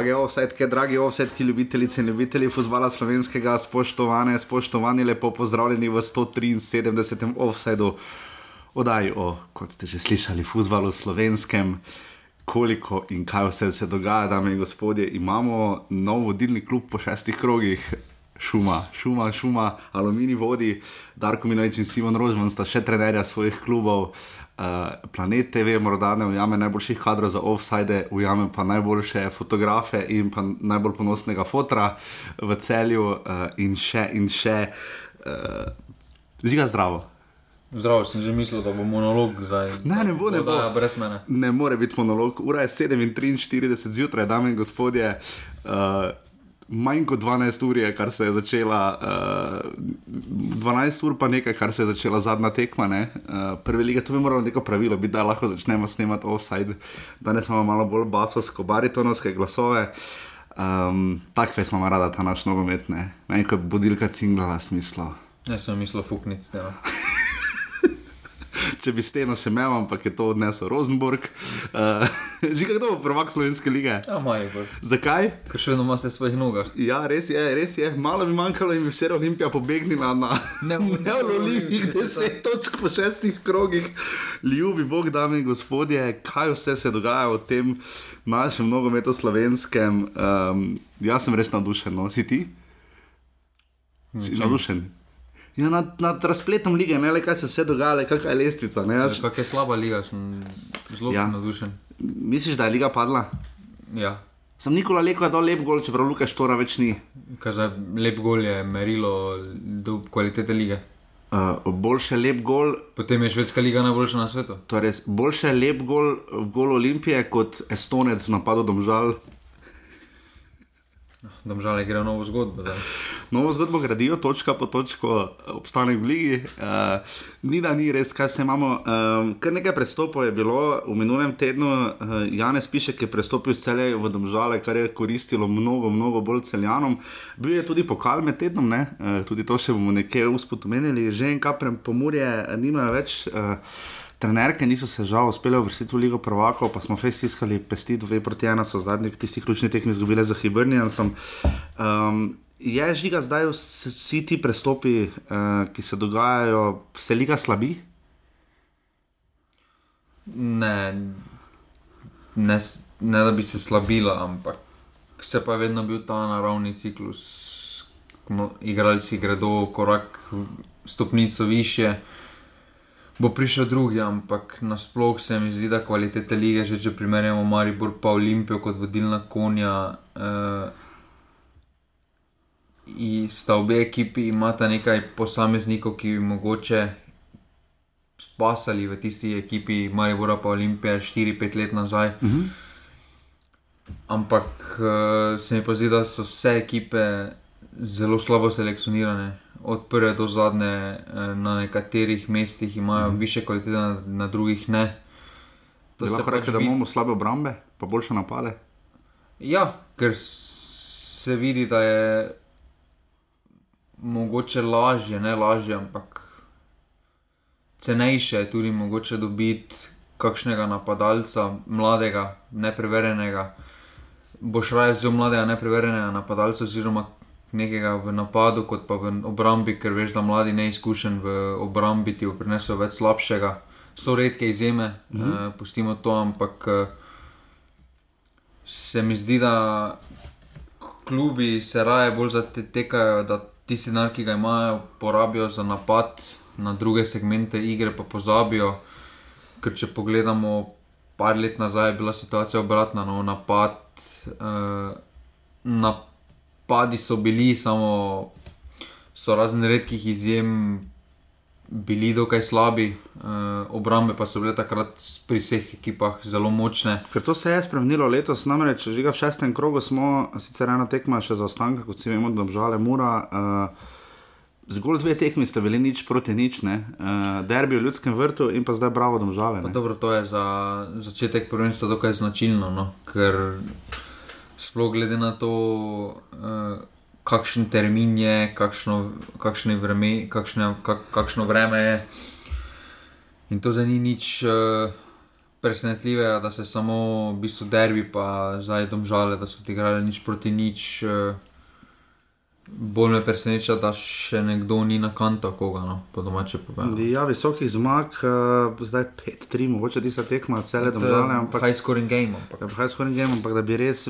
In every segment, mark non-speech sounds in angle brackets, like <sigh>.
Drage offsetke, dragi offsetki, ljubitelice in ljubitelji futbola slovenskega, spoštovane, spoštovani, lepo pozdravljeni v 173. offsetu oddaji o, kot ste že slišali, futbalu slovenskem. Koliko in kaj vse se dogaja, dame in gospodje, imamo nov vodilni klub po šestih krogih, šuma, šuma, šuma, aluminij vodi, Darko Minovič in Simon Rožman sta še trenerja svojih klubov. Uh, Planet TV, morda ne ujame najboljših kadrov za offside, ujame pa najboljše fotografe in pa najbolj ponosnega fotra v celju, uh, in še in še. Uh, Žiga zdravo. Zdravo, sem že mislil, da bo monolog zdaj. Ne, ne bo, ne bo. Da, brez mene. Ne more biti monolog. Ura je 7:43 zjutraj, dame in gospodje. Uh, Manj kot 12 ur je, kar se je začela, uh, 12 ur pa nekaj, kar se je začela zadnja tekma. Uh, prve lige, to bi moralo neko pravilo biti, da lahko začnemo snemati offside. Danes imamo malo bolj basovsko, baritonovske glasove. Um, Takve smo rada, ta naš nogomet, ne. Meni kot budilka cinglala smislo. Jaz sem mislil fukniti. Ja. <laughs> Če bi steno še imel, ampak je to odnesel Rosenborg. Uh, <laughs> že kdo bo prvak slovenske lige? Ja, maj. Zakaj? Ker še vedno ima se svojih nogah. Ja, res je, res je. Malo bi manjkalo in bi včeraj Olimpija pobegnila na neololivih deset točk po šestih krogih. Ljubi Bog, dame in gospodje, kaj vse se dogaja v tem našem nogometu slovenskem. Um, jaz sem res navdušen, no, si ti? Si navdušen. Ja, nad, nad razpletom lige, ne le kaj se vse dogaja, kakšna je lestvica. Ne, jaz, Kak je slaba liga, sem zelo Ja. navdušen. misliš, da je liga padla? Ja. Sem Nikola Leko je dal lep gol, čeprav Luka Štora več ni. Za lep gol je merilo do kvalitete lige. Uh, boljše lep gol, Potem je švedska liga najboljša na svetu. to je res, boljše lep gol v gol Olimpije kot Estonec v napadu domžal. Domžale gre novo zgodbo. zdaj. Novo zgodbo gradijo, točka po točko, obstanek v ligi. Uh, ni da ni res, kaj vse imamo. Um, kar nekaj prestopov je bilo v minulem tednu. Uh, Janez Pišek je prestopil z celej v domžale, kar je koristilo mnogo, mnogo bolj celjanom. Bil je tudi pokal med tednom, uh, tudi to še bomo nekaj usput omenili. Že en kaprem pomorje, nimajo več. Uh, Trenerke niso se žal uspele uvrstiti v Ligo prvakov, pa smo fez iskali pesti, dve proti ena so zadnji, tisti ključni tekmi izgubile za Hibernijansom. Um, je žiga zdaj vs- vsi ti prestopi, uh, ki se dogajajo, se liga slabi? Ne, ne, ne da bi se slabila, ampak se pa je vedno bil ta naravni ciklus. Igralci gredo korak stopnico više, bo prišel drugi, ampak nasploh se mi zdi, da kvalitete lige, že če primerjamo Maribor pa Olimpijo kot vodilna konja. Eh, in sta obe ekipi, imata nekaj posameznikov, ki bi mogoče spasali v tisti ekipi Maribora pa Olimpije 4-5 let nazaj. Uh -huh. Ampak uh, se mi pa zdi, da so vse ekipe zelo slabo selekcionirane. Od prve do zadnje, eh, na nekaterih mestih imajo mm. više kvalitete, na, na drugih ne. To lahko pač rekli, da vidi- imamo slabe obrambe, pa boljše napade. Ja, ker se vidi, da je mogoče lažje, ne lažje, ampak cenejše je tudi mogoče dobiti kakšnega napadalca, mladega, nepreverjenega. Boš raje vzel mladega, nepreverjenega napadalca, oziroma nekega v napadu, kot pa v obrambi, ker veš, da mladi neizkušen v obrambi ti bo prinesel več slabšega. So redke izjeme, mm -hmm. eh, pustimo to, ampak. Eh, se mi zdi, da klubi se raje bolj zatekajo, da tisti denar, ki ga imajo, porabijo za napad, na druge segmente igre pa pozabijo. Ker če pogledamo, par let nazaj je bila situacija obratna, no, napad, eh, napadi so bili, samo so razen redkih izjem bili dokaj slabi, eh, obrambe pa so bile takrat pri vseh ekipah zelo močne. Ker to se je spremenilo letos, namreč žiga v šestem krogu smo, sicer ena tekma še za ostanka, kot si vemo, da obžale mura. Uh, Zgolj dve tekmi sta bili nič proti nič, ne. Uh, derbi v ljudskem vrtu in pa zdaj bravo domžale. Ne. dobro, to je za začetek prvenstva dokaj značilno, no? ker sploh glede na to, uh, kakšen termin je, kakšno, kakšne vreme, kakšne, kak, kakšno vreme je. In to zdaj ni nič uh, presenetljive, da se samo v bistvu derbi, pa zdaj domžale, da so odigrali nič proti nič. Uh, Bolj me preseneča, da še nekdo ni na kantu, koga no, po domače povedano. Ja, visokih zmag, uh, zdaj 5-3, mogoče tista tekma, cele domžale. Ampak, high scoring game. Ampak. Ja, high scoring game, ampak da bi res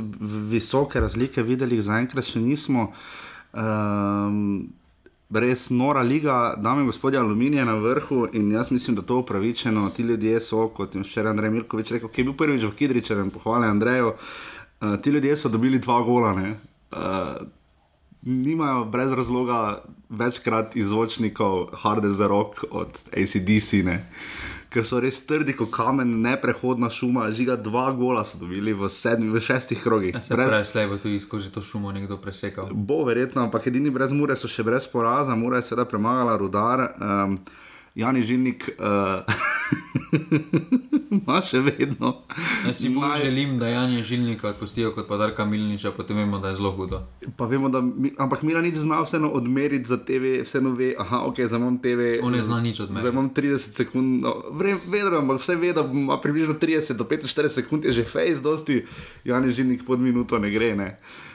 visoke razlike videli, zaenkrat še nismo. Um, res nora liga, dame in gospodje, aluminij na vrhu in jaz mislim, da to upravičeno. Ti ljudje so, kot je včeraj Andrej Mirkovič rekel, ki je bil prvič v Kidričevem, pohvale Andreju. Uh, ti ljudje so dobili dva gola. Uh, nimajo brez razloga večkrat izvočnikov Harde za rok od ACDC, ne? ker so res trdi kot kamen, neprehodna šuma, žiga dva gola so dobili v, sedmi, v šestih krogih. Ja, se brez... pravi, slej bo tudi skozi to šumo nekdo presekal. Bo verjetno, ampak edini brez mure so še brez poraza, mura je seveda premagala rudar. Um, Jani Žilnik uh, <laughs> ima še vedno. Jaz si bolj naj... želim, da Jani Žilnik odpustijo kot pa Darka Milniča, potem vemo, da je zelo hudo. Vemo, da, ampak Mila nič zna vseeno odmeriti za TV, vseeno ve, aha, ok, za mom TV. On ne zna nič odmeriti. Za mom 30 sekund, no, vedno, ampak vse ve, da ima približno 30 do 45 sekund, je že face, dosti Jani Žilnik pod minuto ne gre. Ne. Uh,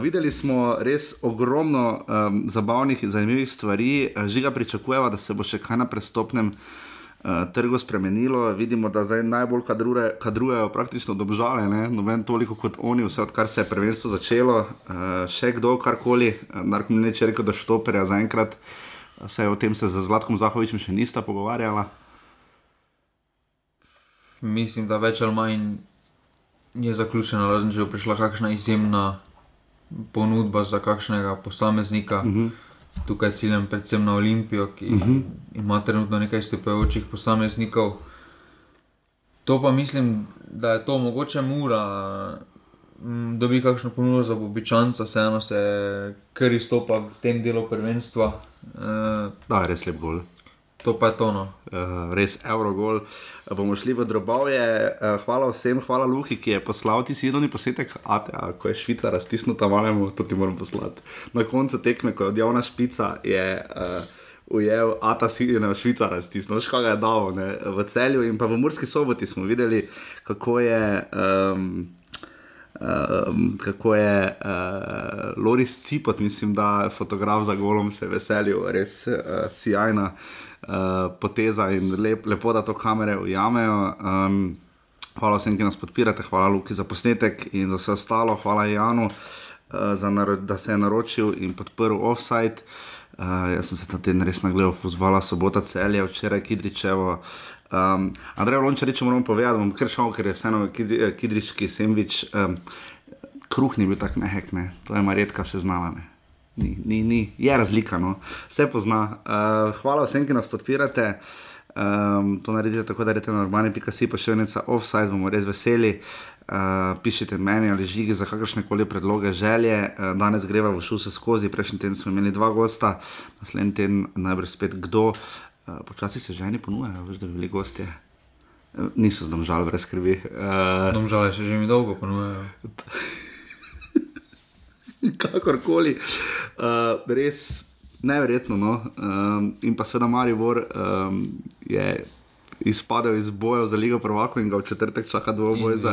videli smo res ogromno um, zabavnih in zanimivih stvari, žiga pričakujeva, da se bo še kaj na prestopnem uh, trgu spremenilo. Vidimo, da zdaj najbolj kadrure, kadrujejo praktično dobžale, noben toliko kot oni, vse odkar se je prvenstvo začelo. Uh, še kdo, karkoli, narko mi neče rekel, da štoperja zaenkrat, se o tem se z Zlatkom Zahovičem še nista pogovarjala. Mislim, da več ali manj je zaključeno, razen če je prišla kakšna izjemna ponudba za kakšnega posameznika. Uh mhm. -huh. Tukaj ciljem predvsem na Olimpijo, ki uh mhm. -huh. ima trenutno nekaj stopajočih posameznikov. To pa mislim, da je to mogoče mura, da bi kakšno ponudbo za običajca, vseeno se kar izstopa v tem delu prvenstva. Uh, da, res lep gol. To pa je tono. Uh, res Eurogol. Uh, bomo šli v drobove. Uh, hvala vsem, hvala Luki, ki je poslal ti sedoni posnetek. A, ko je Švica raztisnuta, malo to ti moram poslati. Na koncu tekme, ko je odjavna špica, je uh, ujel Ata Sirina, Švica raztisnila, škoda je dal ne, v celju. In pa v Murski soboti smo videli, kako je. Um, Um, kako je uh, Loris Cipot, mislim, da je fotograf za golom, se veselil, res uh, sjajna. Uh, poteza in lep, lepo, da to kamere ujamejo. Um, hvala vsem, ki nas podpirate, hvala Luki za posnetek in za vse ostalo, hvala Janu, uh, da se je naročil in podprl offside. Uh, jaz sem se ta teden res nagledal, vzvala sobota celje, včeraj Kidričevo. Um, Andrej Lončar, če moramo povedati, bom kar šel, ker je vseeno kidrički sendvič. Um, kruh ni bil tako mehek, ne? to je marjetka se znala. Ne? Ni, ni, ni. je razlika, no. vse pozna. Uh, hvala vsem, ki nas podpirate. Um, to naredite tako, da rečete normalni, pika si pa še enica offside, bomo res veseli. Uh, pišite meni ali žigi za kakršne koli predloge, želje. Uh, danes greva v šuse skozi, prejšnji teden smo imeli dva gosta, naslednji teden najbrž spet kdo. Uh, počasi se ženi ponujajo, veš, da bi bili gostje. Uh, niso zdomžali, brez skrbi. Uh, Domžale še že mi dolgo ponujajo. <laughs> kakorkoli. Uh, res nevrjetno. No? Um, in pa seveda Maribor um, je izpadel iz boja za Ligo Prvako in ga v četrtek čaka dvoboj za,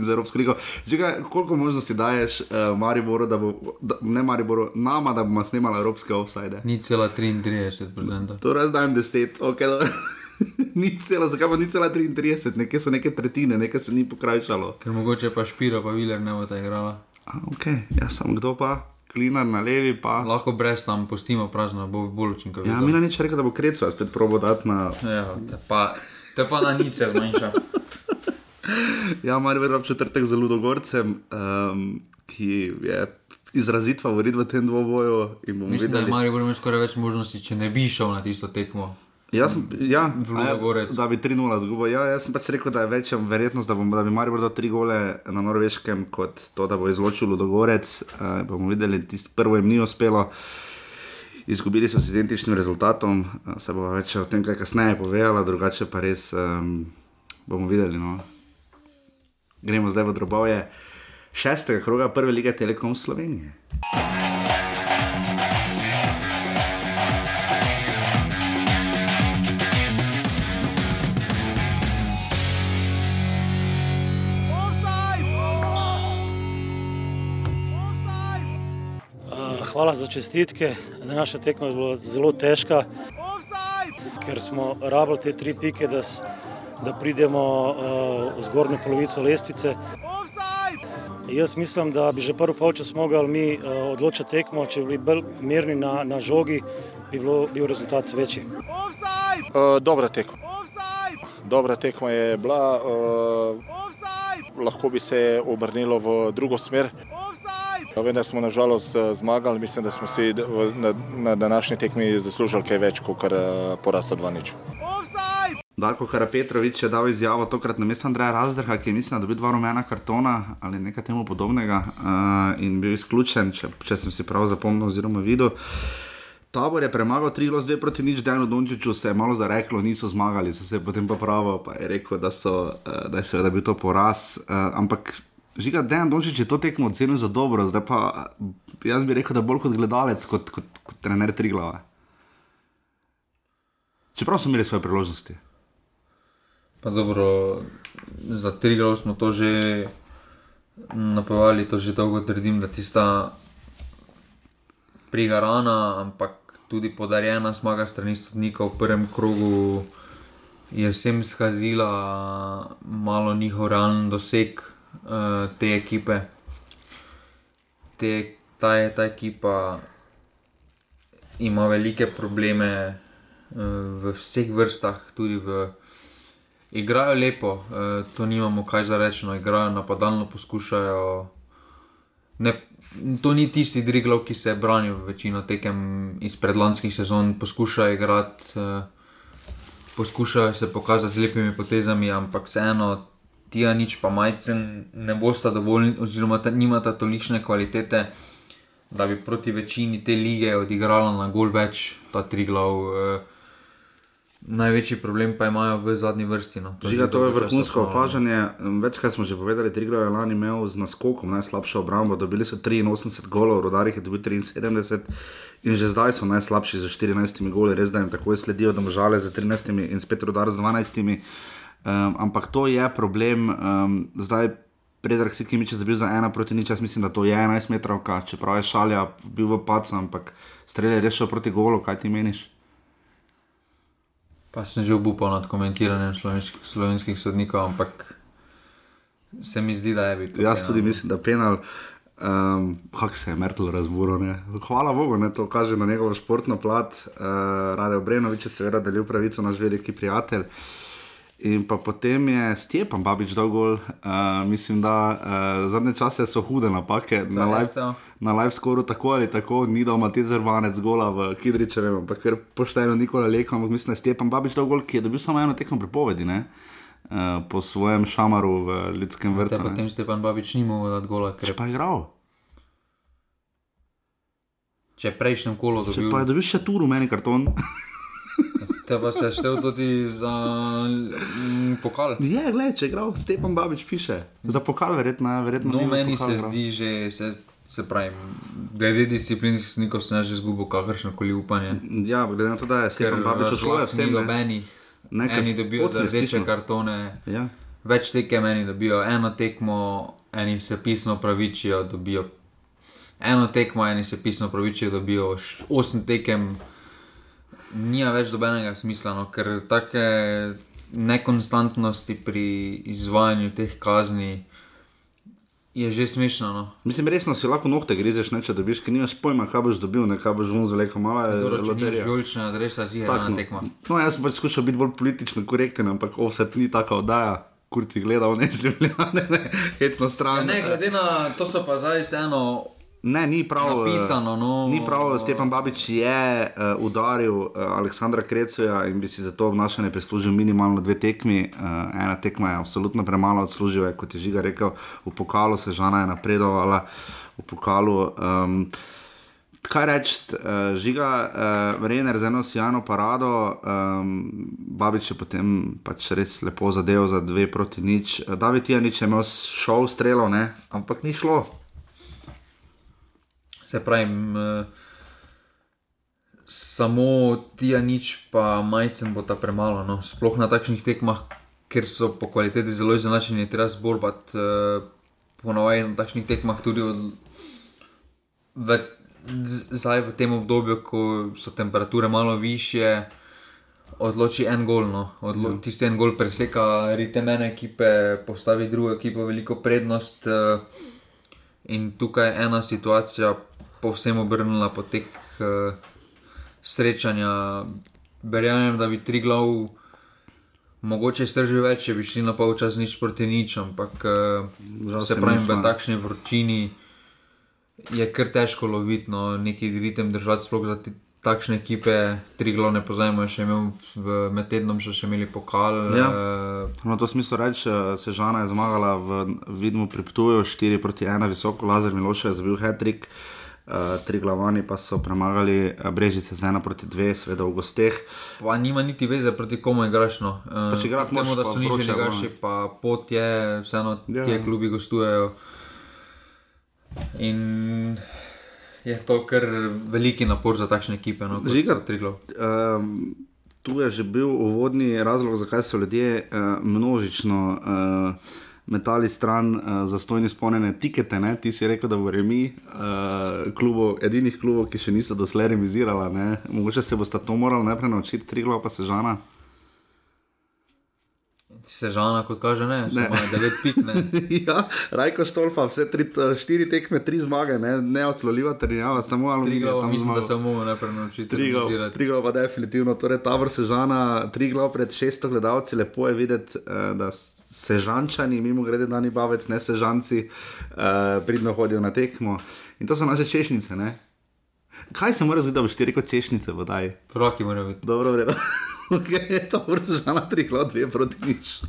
za Evropsko ligo. Žiga, koliko možnosti daješ uh, Mariboru, da bo, da, ne Mariboru, nama, da bomo snimali Evropske offside? Ni cela 33%. To raz dajem 10, ok. <laughs> Ni cela, zakaj pa ni cela 33, nekje so neke tretjine, nekaj se ni pokrajšalo. Ker mogoče pa Špiro, pa Viler ne bo ta igrala. Okay. Ja, sem kdo pa, klinar na levi. Pa. Lahko brez tam postimo prazno, bo bolj učinkovito. Ja, mi na nič reče, da bo krecu, spet probo dati na. Ja, te pa, te pa na nič zmanjša. <laughs> ja, mar verjam četrtek za Ludogorcem, um, ki je. Izrazit favorit v tem dvoboju. Mislim, videli. da ima Marijo skoraj več možnosti, če ne bi šel na tisto tekmo. Jaz sem, ja, ja, da bi 3-0 zgubil. Ja, jaz sem pač rekel, da je večja verjetnost, da, bom, da bi Marijo dal 3 gole na norveškem, kot to, da bo izločil Ludogorec. Uh, bomo videli, tisto prvo jim ni uspelo. Izgubili so z identičnim rezultatom, uh, se bo več o tem kaj kasneje povedala, drugače pa res um, bomo videli. No. Gremo zdaj v drobove šestega kroga prve lige Telekom Slovenije. Hvala za čestitke. Naša tekma je bila zelo težka, ker smo rabili te tri pike, da, da pridemo uh, v zgornjo polovico lestvice. Jaz mislim, da bi že prvi polčas mogli mi uh, odločiti tekmo, če bi bili bolj mirni na, na žogi, bi bilo, bil rezultat večji. Uh, dobra tekma. Dobra tekma je bila, uh, lahko bi se obrnilo v drugo smer. Vendar smo nažalost zmagali, mislim, da smo si na, na današnji tekmi zaslužili kaj več kot porast od Vanič. Darko Karapetrovič je dal izjavo tokrat na mesto Andreja Razdrha, ki je mislim, da dobil dva rumena kartona ali nekaj temu podobnega uh, in bil izključen, če, če sem si prav zapomnil oziroma videl. Tabor je premagal 3 zdaj proti nič, Dejno Dončiću se je malo zareklo, niso zmagali, so se potem pa pravo, pa je rekel, da, so, uh, da je seveda bil to poraz. Uh, ampak Žiga, Dončić je to tekmo ocenil za dobro, zdaj pa jaz bi rekel, da bolj kot gledalec, kot, kot, kot trener tri glave. Čeprav so imeli svoje priložnosti. Pa dobro, za tri glave smo to že napovedali, to že dolgo trdim, da tista prigarana, ampak tudi podarjena zmaga strani sodnika v prvem krogu je vsem skazila malo njihov realen doseg te ekipe. Te, ta, ta ekipa ima velike probleme uh, v vseh vrstah, tudi v. Igrajo lepo, uh, to nimamo kaj za reči, no, igrajo napadalno, poskušajo. Ne, to ni tisti Driglov, ki se je branil večino tekem iz predlanskih sezon, poskušajo igrati, poskušajo se pokazati z lepimi potezami, ampak vseeno tija nič pa majcen, ne bosta dovolj, oziroma ta, nimata tolikšne kvalitete, da bi proti večini te lige odigrala na gol več, ta tri glav. Eh, Največji problem pa imajo v zadnji vrsti. No. To, Žiga, to je vrhunsko opažanje. Večkrat smo že povedali, da je Triglav lani imel z naskokom najslabšo obrambo. Dobili so 83 golov, rodarjih je dobil 73 in že zdaj so najslabši z 14 goli. Res da jim tako sledijo, da možale z 13 in spet rodar z 12. Um, ampak to je problem, um, zdaj predrag si kimiče zabil za ena proti nič, jaz mislim, da to je 11 metrov, čeprav je šalja bil v pacu, ampak strelje je rešil proti golu, kaj ti meniš? Pa sem že obupal nad komentiranjem slovenskih, slovenskih sodnikov, ampak se mi zdi, da je bil. Jaz tudi mislim, da penal. Um, Kako se je Mertel razburil? Hvala Bogu, ne? to kaže na njegovo športno plat. Uh, Rade Obrenovič je seveda delil pravico, naš veliki prijatelj. Uh, In pa potem je Stepan Babič dal gol. Uh, mislim, da uh, zadnje čase so hude napake na live, na live skoru, tako ali tako, ni da ima te zrvanec gola v Kidriče, ampak ker pošteno nikola leka. Ampak mislim, da je Stepan Babič dal gol, ki je dobil samo eno tekmo prepovedi. Ne? Uh, po svojem šamaru v ljudskem vrtu. Potem Stepan Babič ni mogel dati gola, ker je pa igral. Če je prejšnjem kolu dobil. Če pa je dobil še tu rumeni karton. <laughs> Te pa se štev tudi za mm, pokal. Je, gledaj, če greš, Stepan Babič piše. Za pokal, verjetno. verjetno no, meni se igral. zdi, že se, se pravi, glede disciplinskih snikov, sem že izgubil kakršno koli upanje. Ja, glede na to, da je Stepan Babič odšel, vse je nobenih. Eni dobijo rdeče kartone, ja. več tekem, eni dobijo eno tekmo, eni se pisno pravičijo, dobijo eno tekmo, eni se pisno pravičijo, dobijo osem tekem nima več dobenega smisla, no, ker take nekonstantnosti pri izvajanju teh kazni. Je že smešno. No. Mislim, resno si lahko nohte grizeš, ne, če dobiš, ker nimaš pojma, kaj boš dobil, ne, kaj boš vunzel, reko malo je. Loterija. Žulična adresa si je na tekmo. No, jaz sem pač skušal biti bolj politično korekten, ampak offset ni taka oddaja. Kurci gledal, <laughs> ne zljubljene, ne, stran. Ja, ne, glede na to so pa zdaj vseeno Ne, ni prav. Napisano, no, ni prav, Stepan Babič je uh, udaril uh, Aleksandra Krecuja in bi si za to obnašanje prislužil minimalno dve tekmi. Uh, ena tekma je absolutno premalo odslužil, je, kot je Žiga rekel, v pokalu se žena je napredovala, v pokalu. Um, kaj reči, uh, Žiga, uh, Rener z eno sjajno parado, um, Babič je potem pač res lepo zadeval za dve proti nič. David Janič je imel šov strelo, ne? ampak ni šlo se pravi, samo ti, a nič, pa majcem bo ta premalo. No. Sploh na takšnih tekmah, ker so po kvaliteti zelo izenačeni, treba zborbati. Uh, Ponovadi na takšnih tekmah tudi od, ve, zdaj v tem obdobju, ko so temperature malo više, odloči en gol. No. Odlo ja. Tisti en gol preseka ritem ene ekipe, postavi drugo ekipo veliko prednost. Uh, in tukaj je ena situacija, povsem obrnila potek uh, srečanja. Verjamem, da bi tri glav. Mogoče že več, če bi šli na pol čas nič proti nič, ampak uh, se pravi, v takšni vročini je kar težko loviti no, neki ritem držati, sploh za takšne ekipe, tri glavne pozajmo, še imel v medtednom, še, še imeli pokal. Ja. Uh, no, to smislu reči, eh, Sežana je zmagala v vidmu pri Ptuju 4 proti 1, visoko Lazar Miloš je zbil Hetrik. Uh, tri glavani pa so premagali Brežice z ena proti dve, seveda v gosteh. Pa nima niti veze proti komu igraš. No. Uh, če igraš, temu, da so nižji igrači, pa pot je, vseeno ja. ti klubi gostujejo. In je to kar veliki napor za takšne ekipe. No, Žiga, um, tu je že bil uvodni razlog, zakaj so ljudje uh, množično. Uh, Metali stran uh, za stojni spomnjene tikete, ne? ti si rekel, da bo remi, uh, klubo, edinih klubov, ki še niso doslej remisirali. Mogoče se boste to morali najprej naučiti, tri glava pa se žana. Sežana, kot kaže, ne, ne. devet pik. <laughs> ja, Rajko Štolfa, vse tri, štiri tekme, tri zmage, ne, ne odsloliva, trenjava, samo ali tri glava. Mislim, zmagal. da samo najprej naučiti. Tri glava, tri glava, definitivno. Torej, tabor Sežana, tri glava pred šeststo gledalci, lepo je videti, uh, da sežančani, mimo grede, da ni bavec, ne sežanci, uh, pridno hodijo na tekmo. In to so naše češnice, ne. Kaj se mora zgoditi, da boš ti rekel češnice, vodaj? Roki morajo biti. Dobro, vredo. <laughs> Okay, to vrsta že na tri klo, dve proti nič.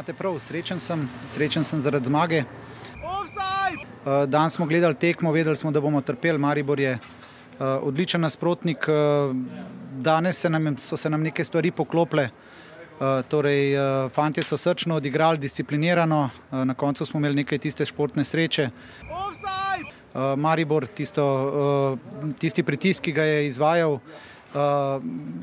Imate prav, srečen sem, srečen sem zaradi zmage. Uh, danes smo gledali tekmo, vedeli smo, da bomo trpeli. Maribor je uh, odličen nasprotnik. Uh, danes se nam, so se nam neke stvari poklopile. Uh, torej, fanti so srčno odigrali, disciplinirano, na koncu smo imeli nekaj tiste športne sreče. Maribor, tisto, tisti pritisk, ki ga je izvajal, uh,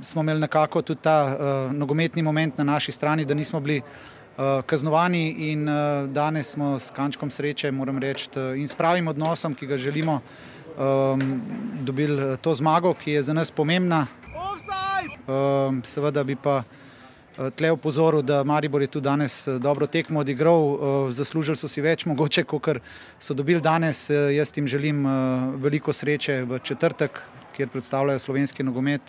smo imeli nekako tudi ta uh, nogometni moment na naši strani, da nismo bili uh, kaznovani in uh, danes smo s kančkom sreče, moram reči, in s pravim odnosom, ki ga želimo, um, dobili to zmago, ki je za nas pomembna. Um, seveda bi pa tle upozoril, da Maribor je tu danes dobro tekmo odigral, zaslužili so si več mogoče, kot so dobili danes. Jaz jim želim veliko sreče v četrtek, kjer predstavljajo slovenski nogomet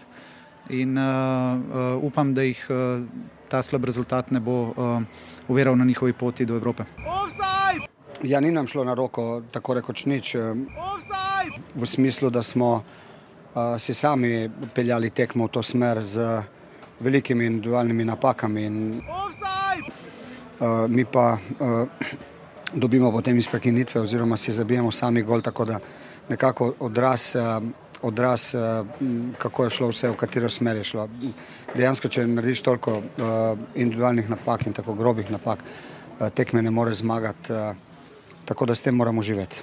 in uh, uh, upam, da jih uh, ta slab rezultat ne bo uh, uveral na njihovi poti do Evrope. Ja, ni nam šlo na roko, tako rekoč nič. V smislu, da smo si sami peljali tekmo v to smer z velikimi individualnimi napakami. In, uh, mi pa uh, dobimo potem iz prekinitve, oziroma si zabijemo sami gol, tako da nekako odraz, uh, odraz uh, kako je šlo vse, v katero smer je šlo. Dejansko, če narediš toliko uh, individualnih napak in tako grobih napak, uh, tekme ne more zmagati, tako da s tem moramo živeti.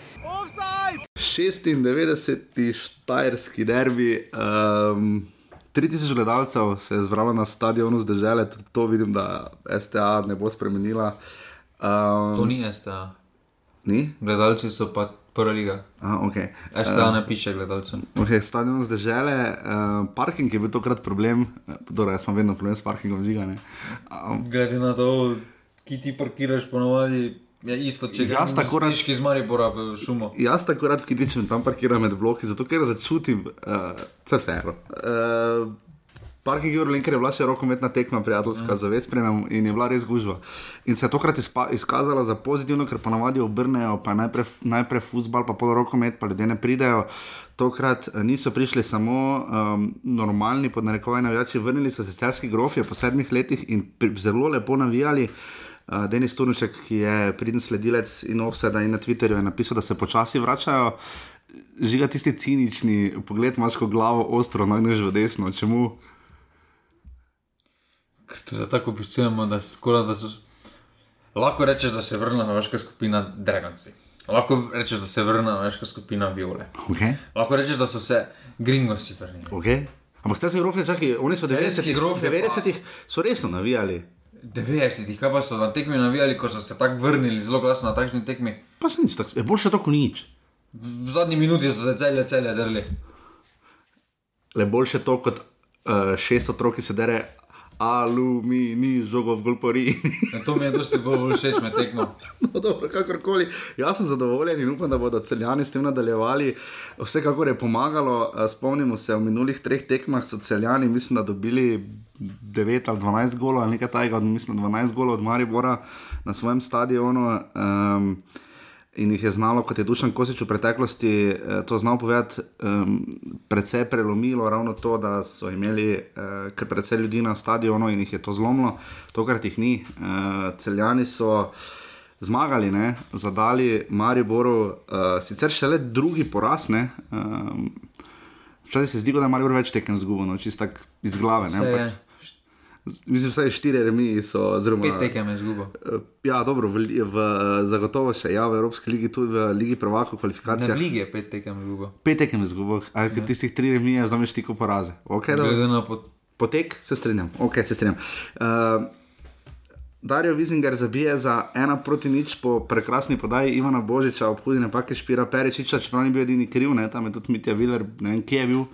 96. štajerski derbi. Um, 3000 gledalcev se je zbralo na stadionu zdržele, tudi to vidim, da STA ne bo spremenila. Um, to ni STA. Ni? Gledalci so pa prva liga. Aha, okay. STA uh, ne piše gledalcem. Okay, stadion zdržele, uh, parking je bil tokrat problem, torej jaz sem vedno problem s parkingom žigane. Um, Glede na to, ki ti parkiraš ponovadi. Ja, isto, če jaz tako rad ški zmari pora v šumo. Jaz tako rad kidičem tam parkiram med bloki, zato ker začutim uh, vse vseeno. Uh, Je bil, ker je bila še rokometna tekma, prijateljska, ja. zavest premem in je bila res gužva. In se je tokrat izkazala za pozitivno, ker ponavadi obrnejo, pa najprej, najprej futbal, pa pol rokomet, pa ljudje ne pridejo. Tokrat eh, niso prišli samo um, normalni, pod narekovaj navijači, vrnili so se celski grofje po sedmih letih in zelo lepo navijali. Uh, Denis Turnuček, ki je pridn sledilec in offseda in na Twitterju, je napisal, da se počasi vračajo. Žiga tisti cinični pogled, imaš ko glavo ostro, nagneš v desno. Čemu? Ker to za tako opisujemo, da, skoro, da so. Lahko rečeš, da se je vrnila na vaška skupina Dragonci. Lahko rečeš, da se je vrnila večka skupina Viole. Okay. Lahko rečeš, da so se gringosi vrnili. Okay. Ampak zdaj se grofe, čakaj, oni so v Celjski 90-ih grofe pa- 90 so resno navijali. 90-ih, kaj pa so na tekmi navijali, ko so se tako vrnili zelo glasno na takšni tekmi. Pa se nič, tako, je boljše to kot nič. V zadnji minuti so se celje, celje drli. Le boljše to kot uh, šest otrok, ki se dere aluminij, žogo v golpori. Ja, <laughs> to mi je dosti bolj všeč med tekmo. no, dobro, kakorkoli. Jaz sem zadovoljen in upam, da bodo celjani s tem nadaljevali. Vsekakor je pomagalo. Spomnimo se, v minulih treh tekmah so celjani, mislim, da dobili 9 ali 12 golov, ali nekaj tajega, mislim, 12 golov od Maribora na svojem stadionu. Um, In jih je znalo, kot je Dušan Kosič v preteklosti eh, to znal povedati, um, precej prelomilo ravno to, da so imeli eh, kar precej ljudi na stadionu in jih je to zlomilo, tokrat jih ni. Eh, celjani so zmagali, ne, zadali Mariboru, eh, sicer šele drugi poraz. Ne, um, Včasih se zdi, da je Maribor več tekem zgubo, no, čisto iz glave. Ne, ampak, mislim, vsaj štiri remi so. Oziroma, Pet tekem je izgubo. Eh, Ja, dobro, v, v, zagotovo še ja, v Evropski ligi, tudi v Ligi prvakov, Ne, kvalifikacijah. v ligi je pet tekem izgubo. Pet tekem je zgubo, a ja. tistih tri remi je znameš tiko poraze. Okay. Glede na pot... Potek, se strinjam, ok, se strinjam. Uh, Darijo Vizinger zabije za ena proti nič po prekrasni podaji Ivana Božiča, ob hudi napake Špira Perečiča, čeprav ni bil edini kriv, ne, tam je tudi Mitja Viler, ne vem, kje je bil,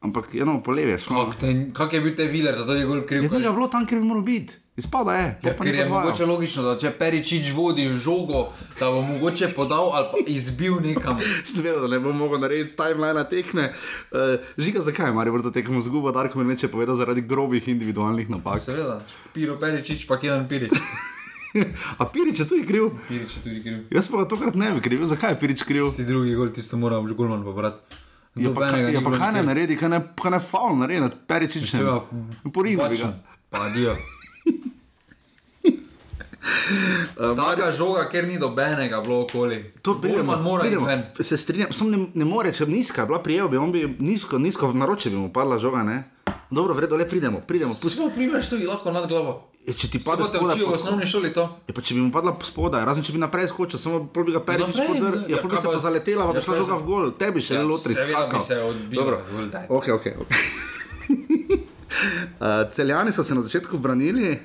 ampak eno po levi je šlo. Kak, te, kak je bil te viler, da je gol kriv? Je tega bilo tam, kjer bi moral biti, izpada je. Ja, pa ker je mogoče logično, da če Peričič vodi žogo, da bo mogoče podal ali pa izbil nekam. Sem vedel, da ne bom mogel narediti timeline tekme. Uh, žiga, zakaj je Marijo to tekmo zgubo, Darko mi neče povedal zaradi grobih individualnih napak. Seveda, Piro Peričič, pa Kiran Pirič. <laughs> A Pirič je tudi kriv? Pirič je tudi kriv. Jaz pa ga tokrat ne bi kriv, zakaj je Pirič kriv? Tisti drugi gol, tisto mora že golman pobrati. Ja, pa, kaj- ja, pa kaj ne naredi, kaj ne, kaj ne faul naredi, Peričič ne. Bi ga. Pa dio. Uh, Taka žoga, ker ni dobenega bilo okoli. To Golman mora ven. Se strinjam, sem ne, ne more, če bi nizka bila prijel, bi on bi nizko, nizko v naročje bi mu padla žoga, ne? Dobro, vredo, le pridemo, pridemo. Pusti. Sploh primeš tudi lahko nad glavo. E, če ti Pa pade te spodaj, učijo v po- osnovni šoli to. Je pa če bi mu padla spodaj, razen če bi naprej skočil, samo pol bi ga Peričič Naprej, podrl, ja, ja, bi se pa- zaletela, pa bi šla žoga v gol, tebi še Ja, lotri bi skakal. se Dobro. gol. Ok, ok. okay. Uh, celjani so se na začetku branili, uh,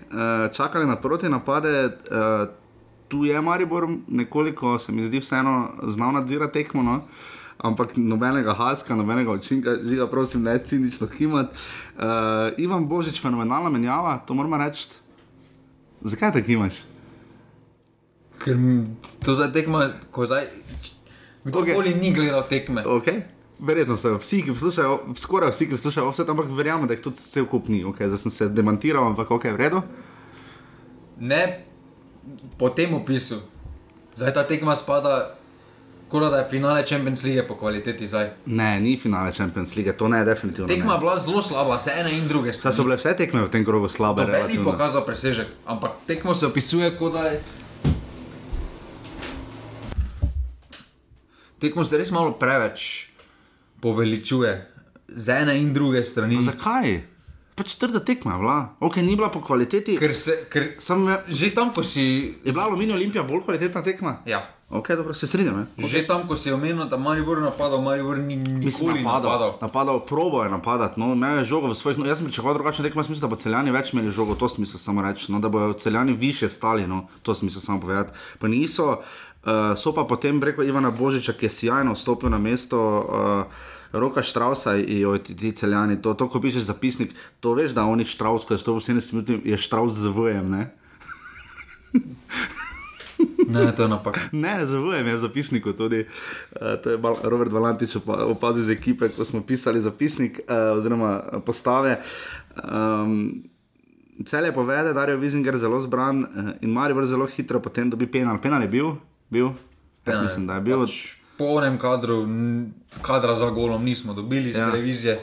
čakali na proti napade. Uh, tu je Maribor nekoliko, se mi zdi, vseeno znal nadzirati tekmo. No? Ampak nobenega haska, nobenega učinka, žiga, prosim, ne cinično kimat. Uh, Ivan Božič, fenomenalna menjava, to moramo reči. Zakaj tako imaš? Ker to zdaj tekma, ko zdaj. Kdorkoli ni gledal tekme. Okay. Verjetno so vsi, ki poslušajo, skoraj vsi, ki poslušajo vse, ampak verjamem, da jih tudi cel kup ni. Okay, zdaj sem se demantiral, ampak ok, v redu. Ne po tem opisu. Zdaj ta tekma spada, kot da je finale Champions League po kvaliteti zdaj. Ne, ni finale Champions League, to ne, definitivno. Tekma je ne. bila zelo slaba, se ene in druge. Saj so bile vse tekme v tem krogu slabe, Noben ni pokazal presežek, ampak tekmo se opisuje, kot da je. Tekmo se res malo preveč poveličuje, z ene in druge strani. Pa zakaj? Pač trda tekma je bila, ok, ni bila po kvaliteti. Ker se, ker Sam je, že tam, ko si. je bila Aluminij Olimpija bolj kvalitetna tekma? Ja. Ok, dobro, se strinjam. Ne? Že tam, ko si je omenil, da Maribor napadal, Maribor ni nikoli napadal, napadal. napadal, probo je napadati, no, imel je žogo v svojih, no, jaz sem pričakoval drugačne tekme, jaz mislim, da bo celjani več imeli žogo, to sem mislil samo reči, no, da bodo celjani više stali, no, to sem mislil samo povedati. Pa niso, uh, so pa potem preko Ivana Božiča, ki je sjajno vstopil na mesto. Uh, Roka Štrausa in ti, ti celjani, to, to ko pišeš zapisnik, to veš, da oni Štraus, ko je 170 minut, je Štraus z vojem, <laughs> ne? To je napak. Ne, zavujem je v zapisniku tudi. Uh, to je Robert Valantič opa- opazil iz ekipe, ko smo pisali zapisnik uh, oziroma eh, postave. Um, Cel je povede, da je Vizinger zelo zbran uh, in Maribor zelo hitro potem dobi penal. Penal je bil? bil? Jaz je. mislim, da je bil. Pač po onem kadru, kadra za golom nismo dobili iz Ja. ja. televizije.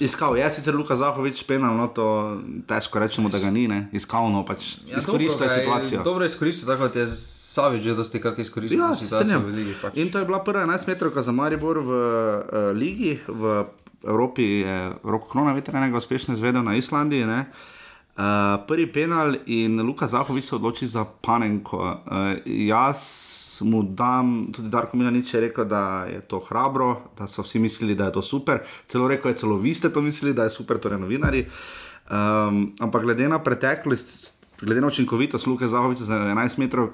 Iskal je sicer Luka Zahovič penal, no to težko rečemo, da ga ni, ne? iskal no pač. Ja, izkoristil dobro situacijo. Dobro izkoristil, tako kot je Savič že dosti krat izkoristil Ja, situacijo v ligi. Pač. In to je bila prva 11-metrovka za Maribor v uh, ligi, v Evropi je Roko Krona, veter enega uspešno izvedel na Islandiji. Ne? Uh, prvi penal in Luka Zahovič se odloči za Panenko. Uh, jaz mu dam, tudi Darko Milanič je rekel, da je to hrabro, da so vsi mislili, da je to super. Celo rekel je, celo vi ste to mislili, da je super, torej novinari. Um, ampak glede na preteklost, glede na učinkovitost Luka Zahoviča za 11 metrov,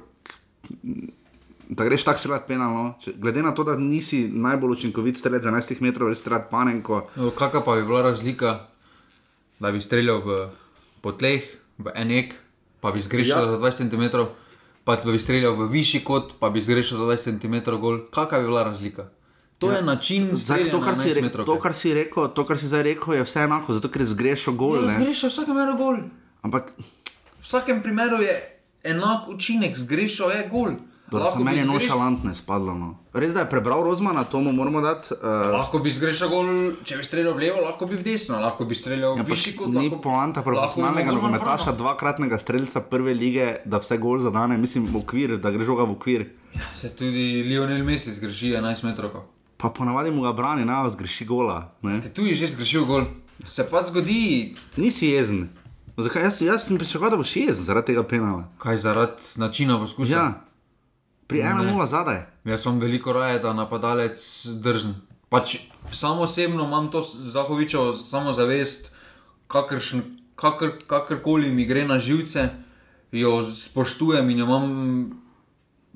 da greš tako streljati penalno. Glede na to, da nisi najbolj učinkovit strelec za 11 metrov, res streljati Panenko. No, Kakšna pa bi bila razlika, da bi streljal v po tleh, v enek, pa bi zgrešil Ja. za 20 cm, pa bi streljal v višji kot, pa bi zgrešil za 20 cm gol. Kakšna bi bila razlika? To ja. je način Zdaj, to, kar si, 11 re, metrov. to, kar si rekel, to, kar si zdaj rekel, je vse enako, zato ker zgrešil gol. Ja, zgrešil vsakem primeru gol. Ampak V vsakem primeru je enak učinek, zgrešil je gol. dobro, meni je nošalantne spadlo. No. Res da je prebral Rozmana, to mu moramo dati. Uh, Lahko bi zgrešil gol, če bi streljal v levo, lahko bi v desno, lahko bi streljal v višji kot Ni lahko- poanta profesionalnega nogometaša, dvakratnega streljca prve lige, da vse gol zadane, mislim, v okvir, da gre žoga v okvir. Se tudi Lionel Messi zgreši 11 metrov. Pa ponavadi mu ga brani, na zgreši gola. Ne? Te tu je že zgrešil gol. Se pa zgodi, Nisi jezen. Zakaj? Jaz, jaz sem pričakoval, da boš jezen zaradi tega penala. kaj zaradi načina poskusa. Ja, pri 1-0 zadaj. Jaz sem veliko raje, da napadalec drži. Pač samo osebno imam to Zahovičevo samozavest, kakršen, kakr, kakorkoli mi gre na živce, jo spoštujem in jo imam,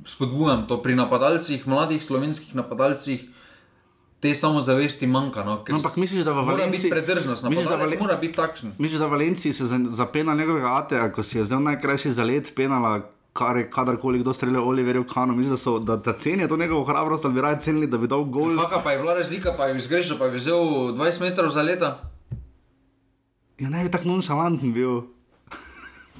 spodbujam to pri napadalcih, mladih slovenskih napadalcih. Te samozavesti manjka. No, No, ampak misliš, da v Valenciji- biti predržnost, misliš, da Valen- mora biti takšen. Misliš, da v Valenciji se za, za penal njegovega ateja, ko si je vzel najkrajši zalet penala, kar je kadarkoli kdo streljal Oliverju Kanu, misliš, da, so, da, da cenijo to njegovo hrabrost, ali bi raje cenili, da bi dal gol. Kakšna pa je bila razlika, pa je zgrešil, pa je vzel 20 metrov za leta. Ja, ne bi tako nonšalanten bil.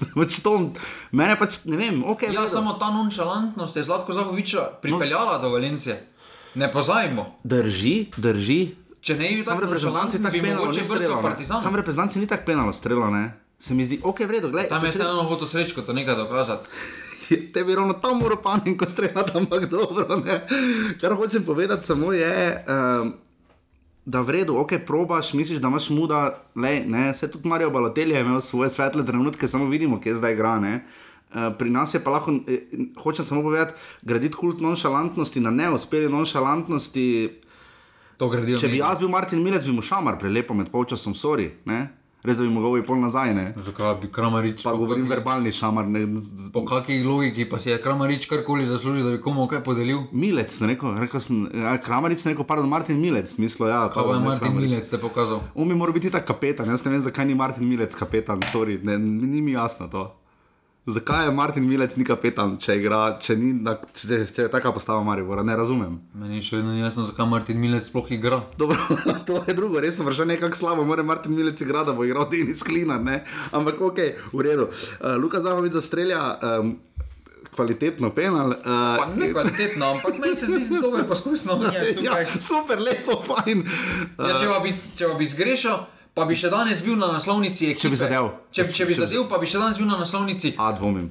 <laughs> pač to, mene pač ne vem, ok. Ja, v redu. samo ta nonšalantnost je Zlatko Zahoviča pripeljala do Valencije. Ne pozajmo. Drži, drži. Če ne bi Sam reprezentanci nonšalanten, tako bi penalo brcal streljal. ne. Sam reprezentanci ni tako penalo streljal, ne. Se mi zdi, ok, v redu, gledaj. Tam je strel- vseeno hotel srečko to nekaj dokazati. <laughs> Te bi ravno tam moral panenko streljati, ampak dobro. Ne? Kar hočem povedati samo je, um, da v redu, ok, probaš, misliš, da imaš muda, lej, ne, se tudi Marijo Balotelje je imel svoje svetle trenutke, samo vidimo, kje zdaj igra. Ne? Uh, pri nas je pa lahko, eh, hočem samo povedati, graditi kult nonšalantnosti na neuspeli nonšalantnosti. Če bi jaz bil Martin Milec, bi mu šamar prelepo med polčasom, sorry, ne? res da bi ga uvijal pol nazaj. Ne? Zakaj bi Kramarič? Pa govorim kakih- verbalni šamar. Ne? Po kakšni logiki pa si je Kramarič karkoli zaslužil, da bi komu kaj podelil? Milec, sem rekel, rekel sem, ja, Kramaric, sem rekel, pardon, Martin Milec, mislil, ja. Kaj pa je ne Martin Kramaric. Milec te pokazal? On bi moral biti tak kapetan, jaz ne vem, zakaj ni Martin Milec kapetan, sorry, ne, ni mi jasno to. Zakaj je Martin Milec ni kapetan, če, igra, če, ni, na, če, če, če je taka postava Maribora, ne razumem. Meni še vedno ni jasno, zakaj Martin Milec sploh igra. Dobro, <laughs> to je drugo, resno vprašanje, kako slabo mora Martin Milec igrati, da bo igral Denis Klina, ne? ampak ok, v redu. Uh, Luka Zahovic zastrelja um, kvalitetno penal. Pa Uh, ne kvalitetno, ampak meni se zdi dober poskus na mnenje <laughs> ja, super, lepo, fajn. Ja, če, pa bi, če pa bi zgrešil, pa bi še danes bil na naslovnici ekipe. Če bi zadev. Če, če bi zadev, pa bi še danes bil na naslovnici. A dvomim.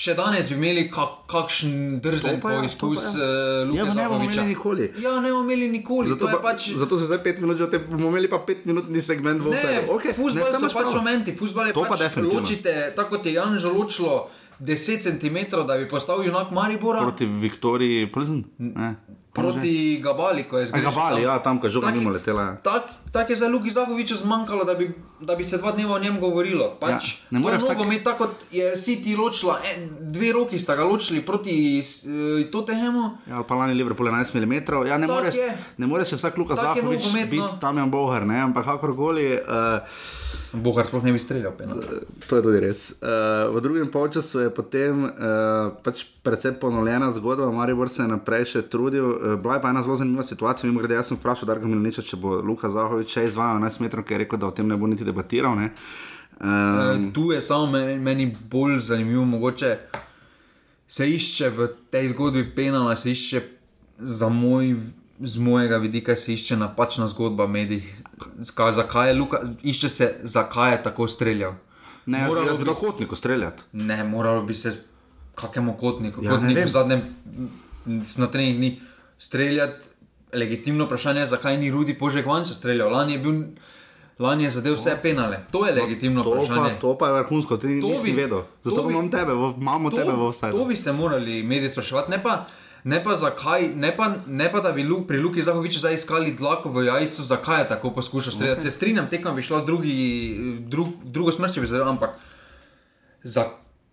Še danes bi imeli kak, kakšen drzen pa ja, poizkus pa uh, Luka Ja, pa ne bomo imeli nikoli. Ja, ne bomo imeli nikoli. Zato, to je pa, pač... zato se zdaj pet minut, že tem bomo imeli pa pet minutni segment v. Okay, futbol saj so imaš pač prav. momenti, futbol je To pa pač definitivno. ločite, tako kot je Janžo ločilo 10 cm, da bi postal junak Maribora proti, Proti Viktoriji Plzen. Ne. Proti Gabali, ko je A zgrešil. Gabali, tam. ja, tam, ko je žoga Tak- mimo letela. ja. Tak, tak je za Luki Zahoviča zmanjkalo, da bi, da bi se dva dneva o njem govorilo. Pač, Ja, ne more vsak- nogomet, tako kot je City ločila, en, dve roki sta ga ločili proti uh, Tottenhamu. Ja, pa lani Liverpool 11 mm. Ja, ne Tak moreš, je. ne moreš vsak Luka Tak Zahovič biti tam je bohar, ne, ampak kakorkoli. Uh, Bohar sploh ne bi streljal. penal. To je tudi res. Uh, v drugem polčasu je potem uh, pač precej ponovljena zgodba, Maribor se je naprej še trudil. Uh, bila je pa ena zelo zanimiva situacija. Mimo grede, jaz sem vprašal Darka Milniča, če bo Luka Zahovič še izvajal 11 metrov, ker je rekel, da o tem ne bo niti debatiral. Ne? Um, Um, tu je samo meni, meni bolj zanimivo, mogoče se išče v tej zgodbi penala, se išče za moj. Z mojega vidika se išče napačna zgodba v medijih. Zakaj je Luka, išče se, zakaj je tako streljal. ne, Moralo jaz bi bi dal s- kotniku streljati. Ne, moralo bi se kakemu kotniku, Ja, kotnik vem. v zadnjem, na trening dni streljati. Legitimno vprašanje je, zakaj ni Rudi Požek vanjša streljal. Lani je bil, Lani je zadev vse penale, to je legitimno To pa, vprašanje. to pa je vrhunsko, ti To nisi bi- vedel. Zato to pa bi- imam tebe, v- imamo tebe v vsej. to bi se morali mediji spraševati, ne pa, ne pa zakaj, ne pa, ne pa da bi Lu, pri Luki Zahoviču zdaj iskali dlako v jajcu, zakaj je tako poskušal streljati. Okay. Se strinjam, tekma bi šla drugi, drug, drugo smer, če bi zdaj, ampak za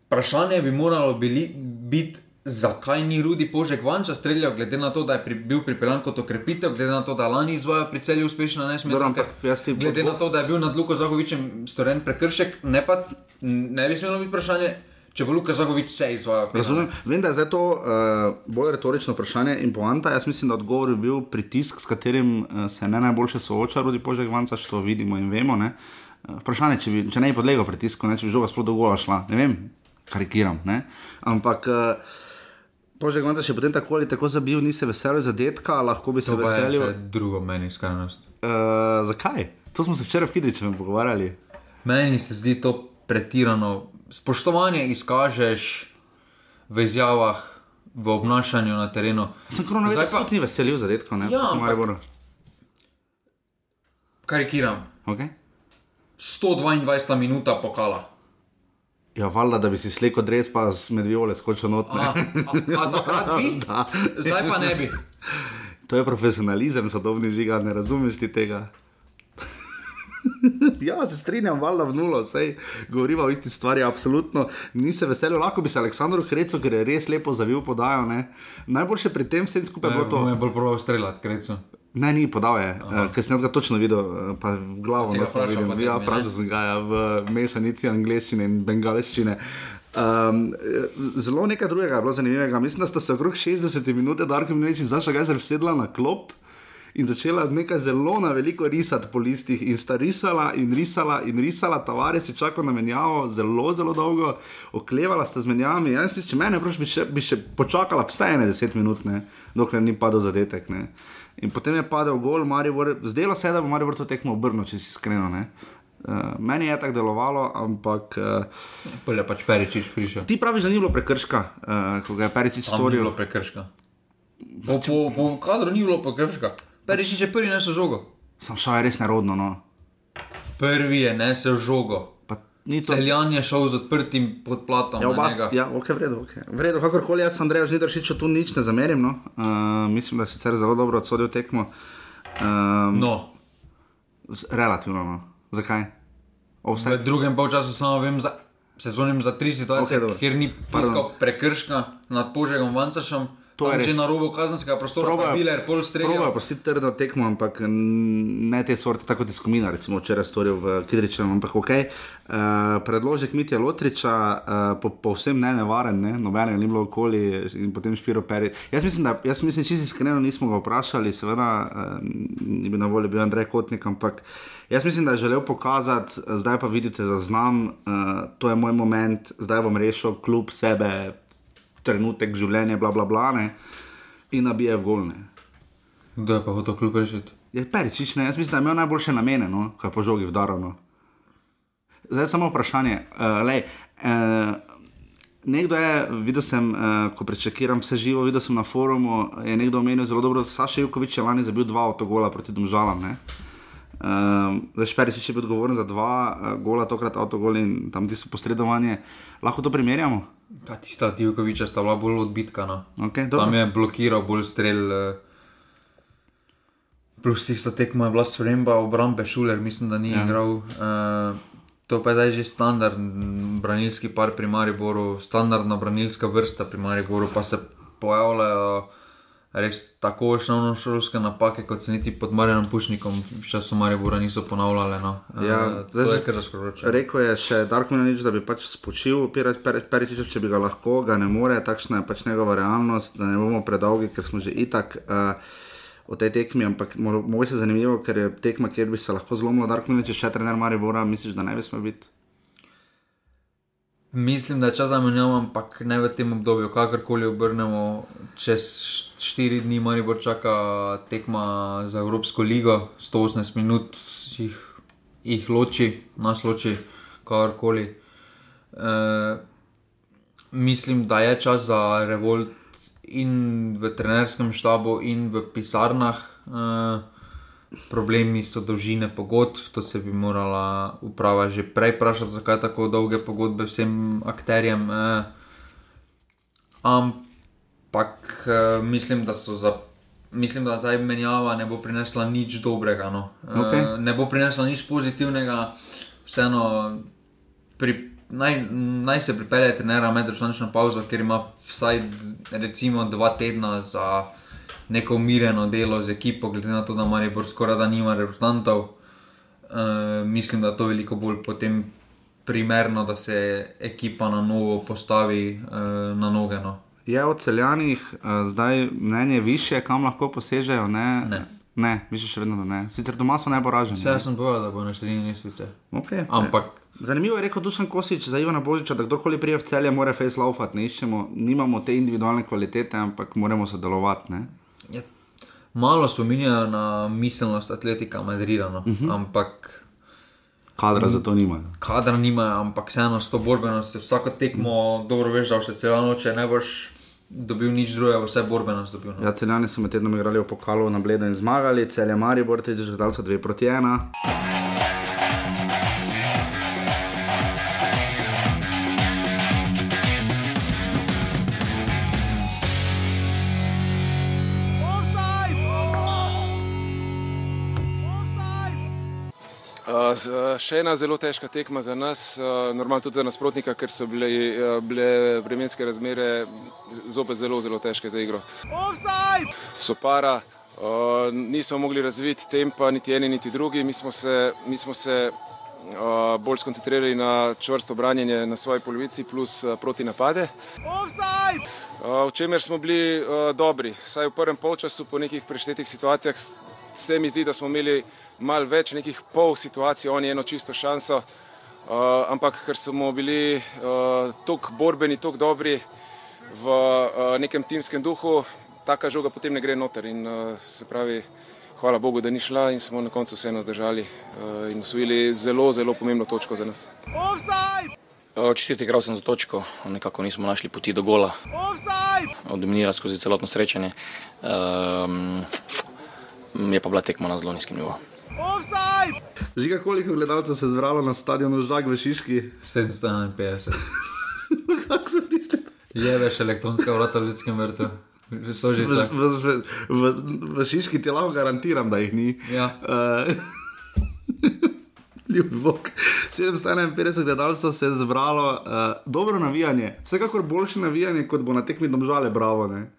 vprašanje bi moralo bili, biti. Zakaj ni Rudi Požek vanča streljal, glede na to, da je pri, bil pripeljan kot okrepitev, glede na to, da lani izvajal pri celju uspešno ampak jaz ti glede odgo- na to, da je bil nad Luko Zahovičem storen prekršek, ne, pa, ne bi smelo biti vprašanje, če bo Luka Zahovič vse izvajal. Razumem, vem, da je zdaj to uh, bolj retorično vprašanje in poanta. Jaz mislim, da odgovor bi bil pritisk, s katerim uh, se ne najboljše sooča Rudi Požek Vanca, što vidimo in vemo. Ne? Uh, vprašanje, če, bi, če ne bi podlegel pritisku, ne? če bi žoga sploh dolgo šla, ne vem, karikiram. Ne? Ampak. Uh, Požek Vanca še potem tako ali tako zabil, ni se veselil zadetka, lahko bi se To je veselil. še drugo meni skrajnost. Uh, zakaj? To smo se včeraj v Kidričevem pogovarjali. Meni se zdi to pretirano. Spoštovanje izkažeš v izjavah, v obnašanju na terenu. Sem korona vedel, Zdaj pa- da ni veselil zadetka. Ne? Ja, ampak-. Karikiram. Okay. 122 minuta pokala. Ja, valjda, da bi si slekel dres, pa z medvijole skočil not. ne. A, a, a takrat bi? <laughs> Zdaj pa ne bi. To je profesionalizem, sadovni žiga, ne razumeš ti tega. <laughs> ja, se strinjam, valjda v nulo, sej govorimo o isti stvari, absolutno. Ni se veselil, lahko bi se Aleksandru Hrecu, ker je res lepo zavil podajo. Ne? Najboljše pri tem vsem skupaj je bilo to. Ne, bolj prav streljati, krecu. Ne, ni podal je, uh, ker sem ga točno videl, uh, pa v glavo ga noter vprašal vidim. Ja, ne? vprašal sem ga ja, v mešanici angleščine in bengaleščine. Um, zelo nekaj drugega je bilo zanimivega. Mislim, da sta se okrog 60 minut, Darko Mlinč in Saša Gajzer sedla na klop in začela nekaj zelo na veliko risati po listih. In sta risala in risala in risala, Tavares je čakal na menjavo zelo, zelo dolgo, oklevala sta z menjavami. Jaz mislim, če mene vprašaš, bi, še- bi še počakala vsaj ene 10 minut, ne, dokler ni padel zadetek. Ne. In potem je padel gol, Maribor, zdelo se je, da bo Maribor to tekmo obrnil, če si iskreno. ne. Uh, meni je tako delovalo, ampak uh, Polje pač Peričič prišel. ti praviš, da ni bilo prekrška, uh, ko ga je Peričič Tam ni storil. bilo prekrška. Po, po, po kadru ni bilo prekrška. Peričič je prvi nesel žogo. Sam šel je res nerodno. No. Prvi je nesel žogo. Celjan je šel z odprtim podplatom. Ja, oba, ja, ok, v redu, okay. v redu, kakorkoli jaz, Andrej, že držičo tu nič ne zamerim. No. Uh, mislim, da je sicer zelo dobro odsodil tekmo. Um, No, Relativno. No. Zakaj? v Offside. drugem polčasu samo vem, za, se spomnim za tri situacije, Okej, dobro. okay, kjer ni piskal prekrška nad Požegom Vansašem. To je je že res. na robu kazenskega prostora, Probajo- pa Biler pol Probajo streljal. prostiti trdno tekmo, ampak ne te sorte, tako kot je Skomina, recimo včeraj storil v Kidričevem, ampak ok. Uh, predložek Mitja Lotriča, uh, po, povsem ne nevaren, ne? nobenega ni bilo okoli in potem Špiro Peri. Jaz mislim, da, jaz mislim, čisto iskreno nismo ga vprašali, seveda uh, ni bil na voljo bil Andrej Kotnik, ampak jaz mislim, da je želel pokazati, eh, zdaj pa vidite, da znam, uh, to je moj moment, zdaj bom rešil kljub sebe, trenutek življenja, bla bla bla, ne? in nabije v golne. Kdo je pa hotel kljub rešiti? Je peričič, ne? jaz mislim, da je imel najboljše namene, no? kaj po žogi vdarano. Zdaj samo vprašanje. Uh, lej, uh, nekdo je, videl sem, uh, ko prečakiram vse živo, videl sem na forumu, je nekdo omenil zelo dobro, da Saša Jukovič je lani zabil dva avtogola proti Domžalam. Ne? Um, zdaj Šperičič je bil odgovoren za dva uh, gola, tokrat avtogol in tam tisto posredovanje. Lahko to primerjamo? Ta tista Divkoviča sta bila bolj odbitka. No. Okay, Tam je blokiral bolj strel. eh, Plus tisto tekmo je bila sprememba obrambe, šuler, mislim, da ni Ja. igral. Uh, to pa je zdaj že standardni branilski par pri Mariboru, standardna branilska vrsta pri Mariboru, pa se pojavljajo res tako osnovno šolske napake, kot se niti pod Marjanom Pušnikom v času Maribora niso ponavljale. No. Ja, Eh, zdaj se- kar razkročeno. Rekel je še Darko Mlinarič, da bi pač spočil Peričiča, če bi ga lahko, ga ne more, takšna je pač njegova realnost, da ne bomo predolgi, ker smo že itak. Uh, O tej tekmi, ampak mo- mogoče je zanimivo, ker je tekma, kjer bi se lahko zlomilo, da če še trener Maribora, misliš, da ne bi smel biti. Mislim, da je čas za menjavo, ampak ne v tem obdobju. Kakorkoli obrnemo, čez štiri dni Maribor čaka tekma za Evropsko ligo, 118 minut jih, jih loči, nas loči, kakorkoli. E, mislim, da je čas za revolt in v trenerskem štabu, in v pisarnah. E, problemi so dolžine pogodb, to se bi morala uprava že prej vprašati, zakaj tako dolge pogodbe vsem akterjem. Eh. Ampak eh, mislim, da so za. Mislim, da zdaj menjava ne bo prinesla nič dobrega. No. Okay. E, ne bo prinesla nič pozitivnega, vseeno pri, naj, naj se pripelje trenera med resnično pauzo, ker ima vsaj recimo dva tedna za neko umirjeno delo z ekipo, glede na to, da ima Rebor skoraj da nima reprezentantov. E, mislim, da je to veliko bolj potem primerno, da se ekipa na novo postavi e, na noge. No. Je o celjanih uh, zdaj mnenje više, kam lahko posežejo? Ne, Ne. ne misliš še vedno, da ne. Sicer doma so najboraženi. Vse sem povedal, da bo na štiri mesece. Okay. Ampak Zanimivo je rekel Dušan Kosič za Ivana Božiča, da kdorkoli prije v celje, mora face laufat, ne iščemo, nimamo te individualne kvalitete, ampak moramo sodelovati. Ne? Je, malo spominjajo na miselnost atletika Madrida, no. uh -huh. ampak Kadra za to nimajo. kadra nimajo, ampak vseeno s to borbenostjo. Vsako tekmo dobro veš, da še celo noč ne boš dobil nič drugega, vse borbenost dobil. No. Ja, celjani so med tednom igrali v pokalu na Bledo in zmagali, celje Maribor, te že dal so 2 proti 1. Uh, Še ena zelo težka tekma za nas, uh, normalno tudi za nasprotnika, ker so bile, uh, bile vremenske razmere zopet zelo, zelo težke za igro. So para, uh, nismo mogli razviti tempa, niti eni, niti drugi. Mi smo se, mi smo se uh, bolj skoncentrirali na čvrsto branjenje na svoji polovici, plus uh, proti napade. Uh, v čemer smo bili uh, dobri, saj v prvem polčasu, po nekih preštetih situacijah, se mi zdi, da smo imeli malo več nekih pol situacij, oni eno čisto šanso. Uh, ampak ker smo bili uh, tako borbeni, tako dobri v uh, nekem timskem duhu, taka žoga potem ne gre noter. In, uh, se pravi, hvala Bogu, da ni šla in smo na koncu vseeno zdržali uh, in usvojili zelo, zelo pomembno točko za nas. Čestiti igral sem za točko, nekako nismo našli poti do gola. Dominira skozi celotno srečanje. Um, je pa bila tekma na zelo nizkem nivoju. Žiga, koliko gledalcev se je zbralo na stadionu Žag v Šiški? 751. <laughs> Kako so prišli? Je več elektronska vrata v ljudskem vrtu, V, v, v, v, Šiški ti lahko garantiram, da jih ni. Ja. <laughs> Uh, Ljubi Bog. 751 gledalcev se je zbralo, uh, dobro navijanje, vsekakor boljše navijanje, kot bo na tekmi domžale, bravo. Ne?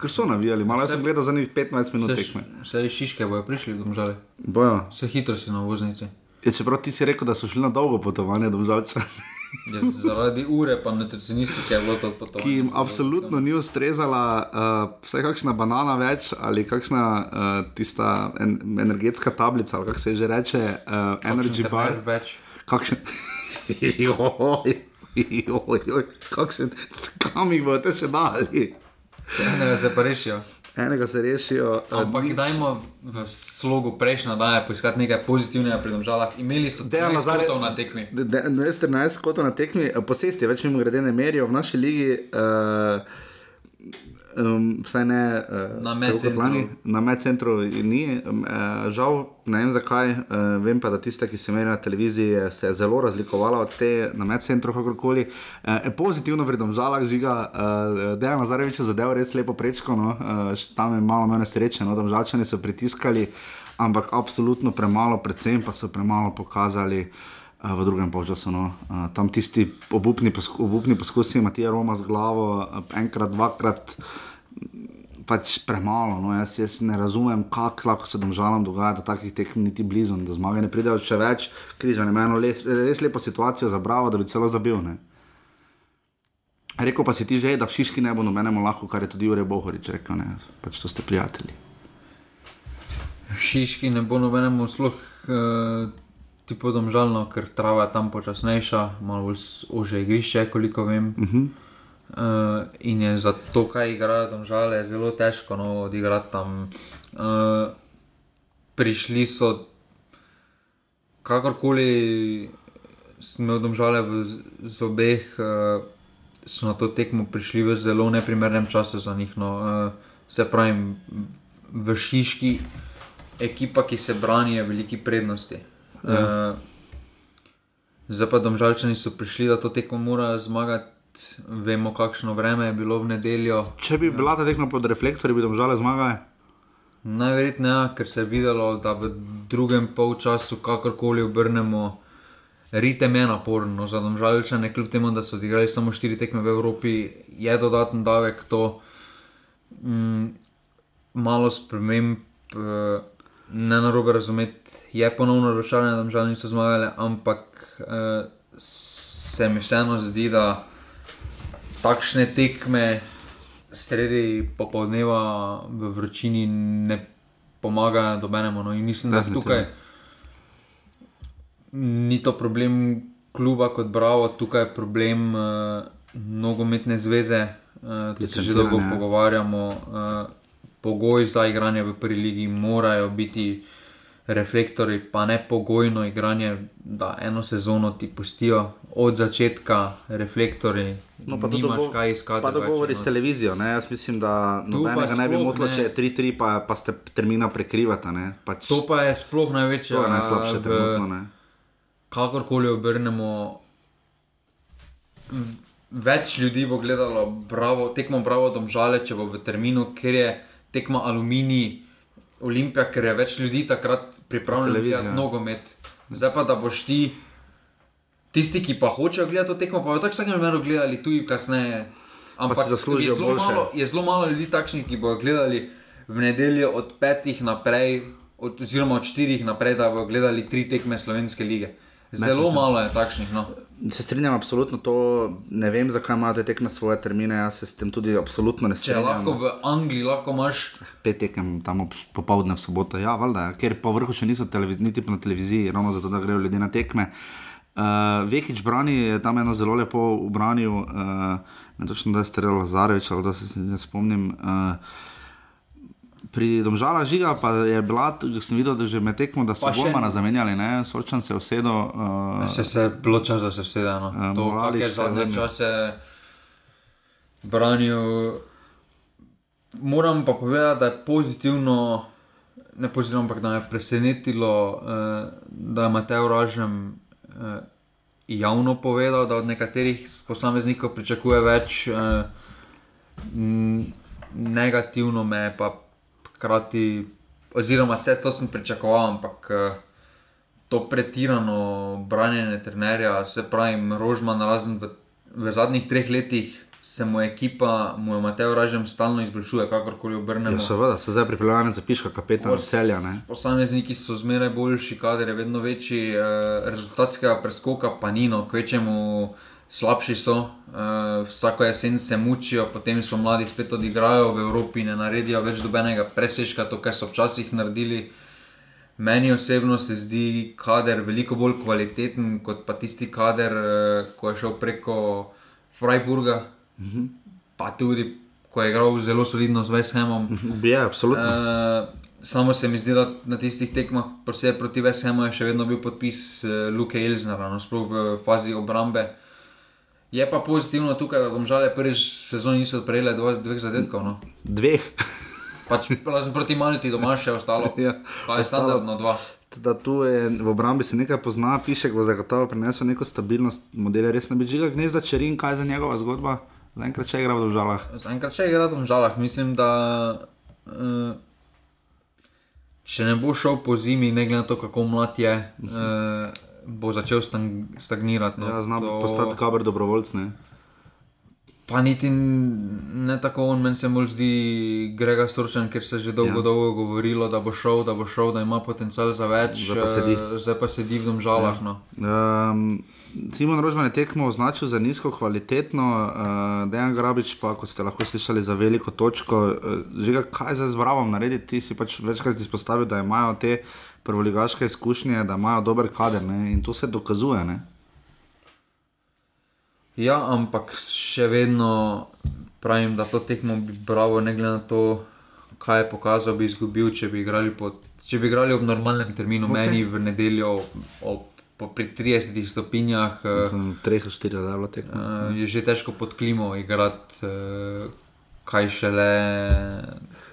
Ker so navijali, malo sem gledal za njih 15 minut tekme. Vse iz Šiške bojo prišli v domžale. Bojo. Vse hitro si na voznici. Je, čeprav ti si rekel, da so šli na dolgo potovanje domžalča, <laughs> Je, zaradi ure pa nutricionistike je bilo to potovanje. ki jim absolutno ni ustrezala, uh, vsaj kakšna banana več ali kakšna uh, tista en, energetska tablica, ali kako se že reče, uh, energy bar. Več. Kakšen. <laughs> Joj, joj, joj, kakšen, s kam jih boste še dali? Enega se pa rešijo. Enega se rešijo. eh, Ampak ni- dajmo v slogu prejšnja daje poiskati nekaj pozitivnega pri domžalah. Imeli so Dejan 13 Lazare- skotov na tekmi. De- de- 213 kotov na tekmi, eh, posesti več mimo grede ne merijo v naši ligi. Uh, Um, vsaj ne uh, Na medcentru. Na medcentru ni, uh, žal, ne vem zakaj. Uh, vem pa, da tiste, ki so imeli na televiziji, se je zelo razlikovala od te na medcentru, kakorkoli. Uh, pozitivno vredno žalah žiga, uh, Nazarevič je zadev res lepo prečko, no? uh, tam je malo mene sreče, no? da žalčani so pritiskali, ampak absolutno premalo, predvsem pa so premalo pokazali. uh, V drugem polčasu, no. uh, tam tisti obupni, obupni poskusi, Matija Roma z glavo, uh, enkrat, dvakrat, pač premalo. No. Jaz, jaz ne razumem, kako lahko se domžalam dogaja, da takih tekem niti blizu, do zmage ne pridejo še več, križanje, eno res, res lepo situacijo za bravo, da bi celo zabil. Ne. Rekl pa si ti že, da v Šiški ne bo nobenemu lahko, kar je tudi Jure Bohorič rekel, ne, pač to ste prijatelji. V Šiški ne bo nobenemu sluh, uh, ti podomžalno, ker trava je tam počasnejša, malo bolj ožje igrišče, koliko vem. Uh -huh. uh, in je za to, kaj igrajo domžale, zelo težko no, odigrati tam. Uh, prišli so, kakorkoli smo domžale v z- z obeh. Uh, So na to tekmo prišli v zelo neprimernem času za njih. No. Uh, se pravi, v Šiški ekipa, ki se brani, je veliki prednosti. Ja. Uh, zdaj pa domžalčani so prišli, da to tekmo morajo zmagati. Vemo, kakšno vreme je bilo v nedeljo. Če bi bila ta tekma pod reflektorji, bi domžale zmagale. Najverjetneje, ja, ker se je videlo, da v drugem polčasu, kakorkoli obrnemo, ritem je naporno. Za domžalčane, kljub temu, da so odigrali samo štiri tekme v Evropi, je dodaten davek to. Mm, malo sprememb, eh, ne na robe razumeti, je ponovno razočaranje, da domžalčani niso zmagali, ampak uh, se mi vseeno zdi, da takšne tekme sredi popoldneva v vročini ne pomagajo dobenemu. No, in mislim, da tukaj ni to problem kluba kot Bravo, tukaj je problem uh, nogometne zveze. Uh, Če se že dolgo pogovarjamo, uh, pogoji za igranje v prvi ligi morajo biti reflektori, pa ne pogojno igranje, da eno sezono ti pustijo od začetka reflektori. No, pa nimaš dogo kaj iskati. Pa dogovori s televizijo. Ne? Jaz mislim, da nobenega ne bi motilo, če je 3-3, pa, pa ste termina prekrivata. Pač... To pa je sploh največje. To je najslabše trenutno. Kakorkoli obrnemo. Več ljudi bo gledalo bravo, tekmo Bravo, domžale, če bo v terminu, ker je tekmo Aluminij, Olimpija, ker je več ljudi takrat pripravljeno gledati nogomet. Zdaj pa da boš ti, tisti, ki pa hočejo gledati to tekmo, pa tako vsakem primeru gledali tudi kasneje. Ampak je zelo, malo, je zelo malo ljudi takšnih, ki bodo gledali v nedeljo od petih naprej, od, oziroma od štirih naprej, da bodo gledali tri tekme slovenske lige. Zelo malo je takšnih. No. Se strinjam, absolutno to. Ne vem, zakaj imajo te tekme svoje termine, jaz se s tem tudi absolutno ne strinjam. Če lahko v Angliji, lahko imaš. Pet tekem tam popoldne v soboto, ja, valjda, ja. ker po vrhu še niso niti na televiziji, ravno zato, da grejo ljudje na tekme. Uh, Vekič brani je tam eno zelo lepo ubranil, uh, ne točno da je strelil Lazarevič, ali da se ne spomnim. Uh, pri domžalah žiga pa je bila, sem videl, da že med tekmo, da so še ena zamenjali, ne, sočan se vsedo. Uh, se je bilo čas, da se vsede, no. Uh, to, kak je zadnje čase branil. Moram pa povedati, da je pozitivno, ne pozitivno, ampak da me je presenetilo, uh, da je Mateo Ražem uh, javno povedal, da od nekaterih posameznikov pričakuje več. Uh, Negativno me je pa hkrati, oziroma vse to sem pričakoval, ampak eh, to pretirano branjenje trenerja, se pravi, rožman, razen v, v zadnjih treh letih. Se mu ekipa, mu je Mateo Ražem stalno izboljšuje, kakorkoli obrnemo. Ja, seveda, se zdaj pripravlja za piška, kapetan Pos, celja. Ne? Posamezniki so zmeraj boljši, kader je vedno večji, eh, rezultatskega preskoka pa ni, no, kvečemu slabši so, uh, vsako jesen se mučijo, potem so mladi spet odigrajo v Evropi, ne naredijo več dobenega presečka, to, kar so včasih naredili. Meni osebno se zdi kader veliko bolj kvaliteten kot pa tisti kader, uh, ko je šel preko Freiburga, mm -hmm. pa tudi ko je igral zelo solidno z Veshamom. Ja, absolutno. Uh, samo se mi zdi, da na tistih tekmah proti Veshamu je še vedno bil podpis uh, Luke Elznera, no, sploh v fazi obrambe. Uh, Je pa pozitivno tukaj, da domžale prvič sezoni niso prejele dveh zadetkov. No. Dveh. Pač, razen proti Malti, doma še ostalo. <laughs> ja, pa je ostalo, standardno dva. Da tu je v obrambi se nekaj pozna, piše, da bo zagotovo prinesel neko stabilnost, modele res ne bi žiga, gnezda čerin, kaj je za njegova zgodba. Zaenkrat še igra v domžalah. Zaenkrat še igra v domžalah. Mislim, da uh, če ne bo šel po zimi, ne glede na to, kako mlad je. Uh, bo začel stagnirati. No. Ja, Znam to... postati kaber dobrovoljc. Ne? Pa niti ne tako, on meni se bolj zdi Grega Stročen, ker se je že dolgo, ja. dolgo govorilo, da bo šel, da bo šel, da ima potencial za več. Zdaj pa sedi, uh, zdaj pa sedi v domžalah. Ja. No. Um, Simon Rožman je tekmo označil za nizko kvalitetno, uh, Dejan Grabič pa, kot ste lahko slišali, za veliko točko. Uh, že kaj zdaj z Bravom narediti, ti si pač večkrat izpostavil, da imajo te prvoligaške izkušnje, da imajo dober kader ne? in to se dokazuje. Ne? Ja, ampak še vedno pravim, da to tekmo bi bravo, ne glede na to, kaj je pokazal, bi izgubil, če bi igrali, pod, če bi igrali ob normalnem terminu, okay. meni v nedeljo. Ob, Po pri 30 stopinjah, 3 ali 4 ali tako. Je že težko pod klimo igrati, kaj šele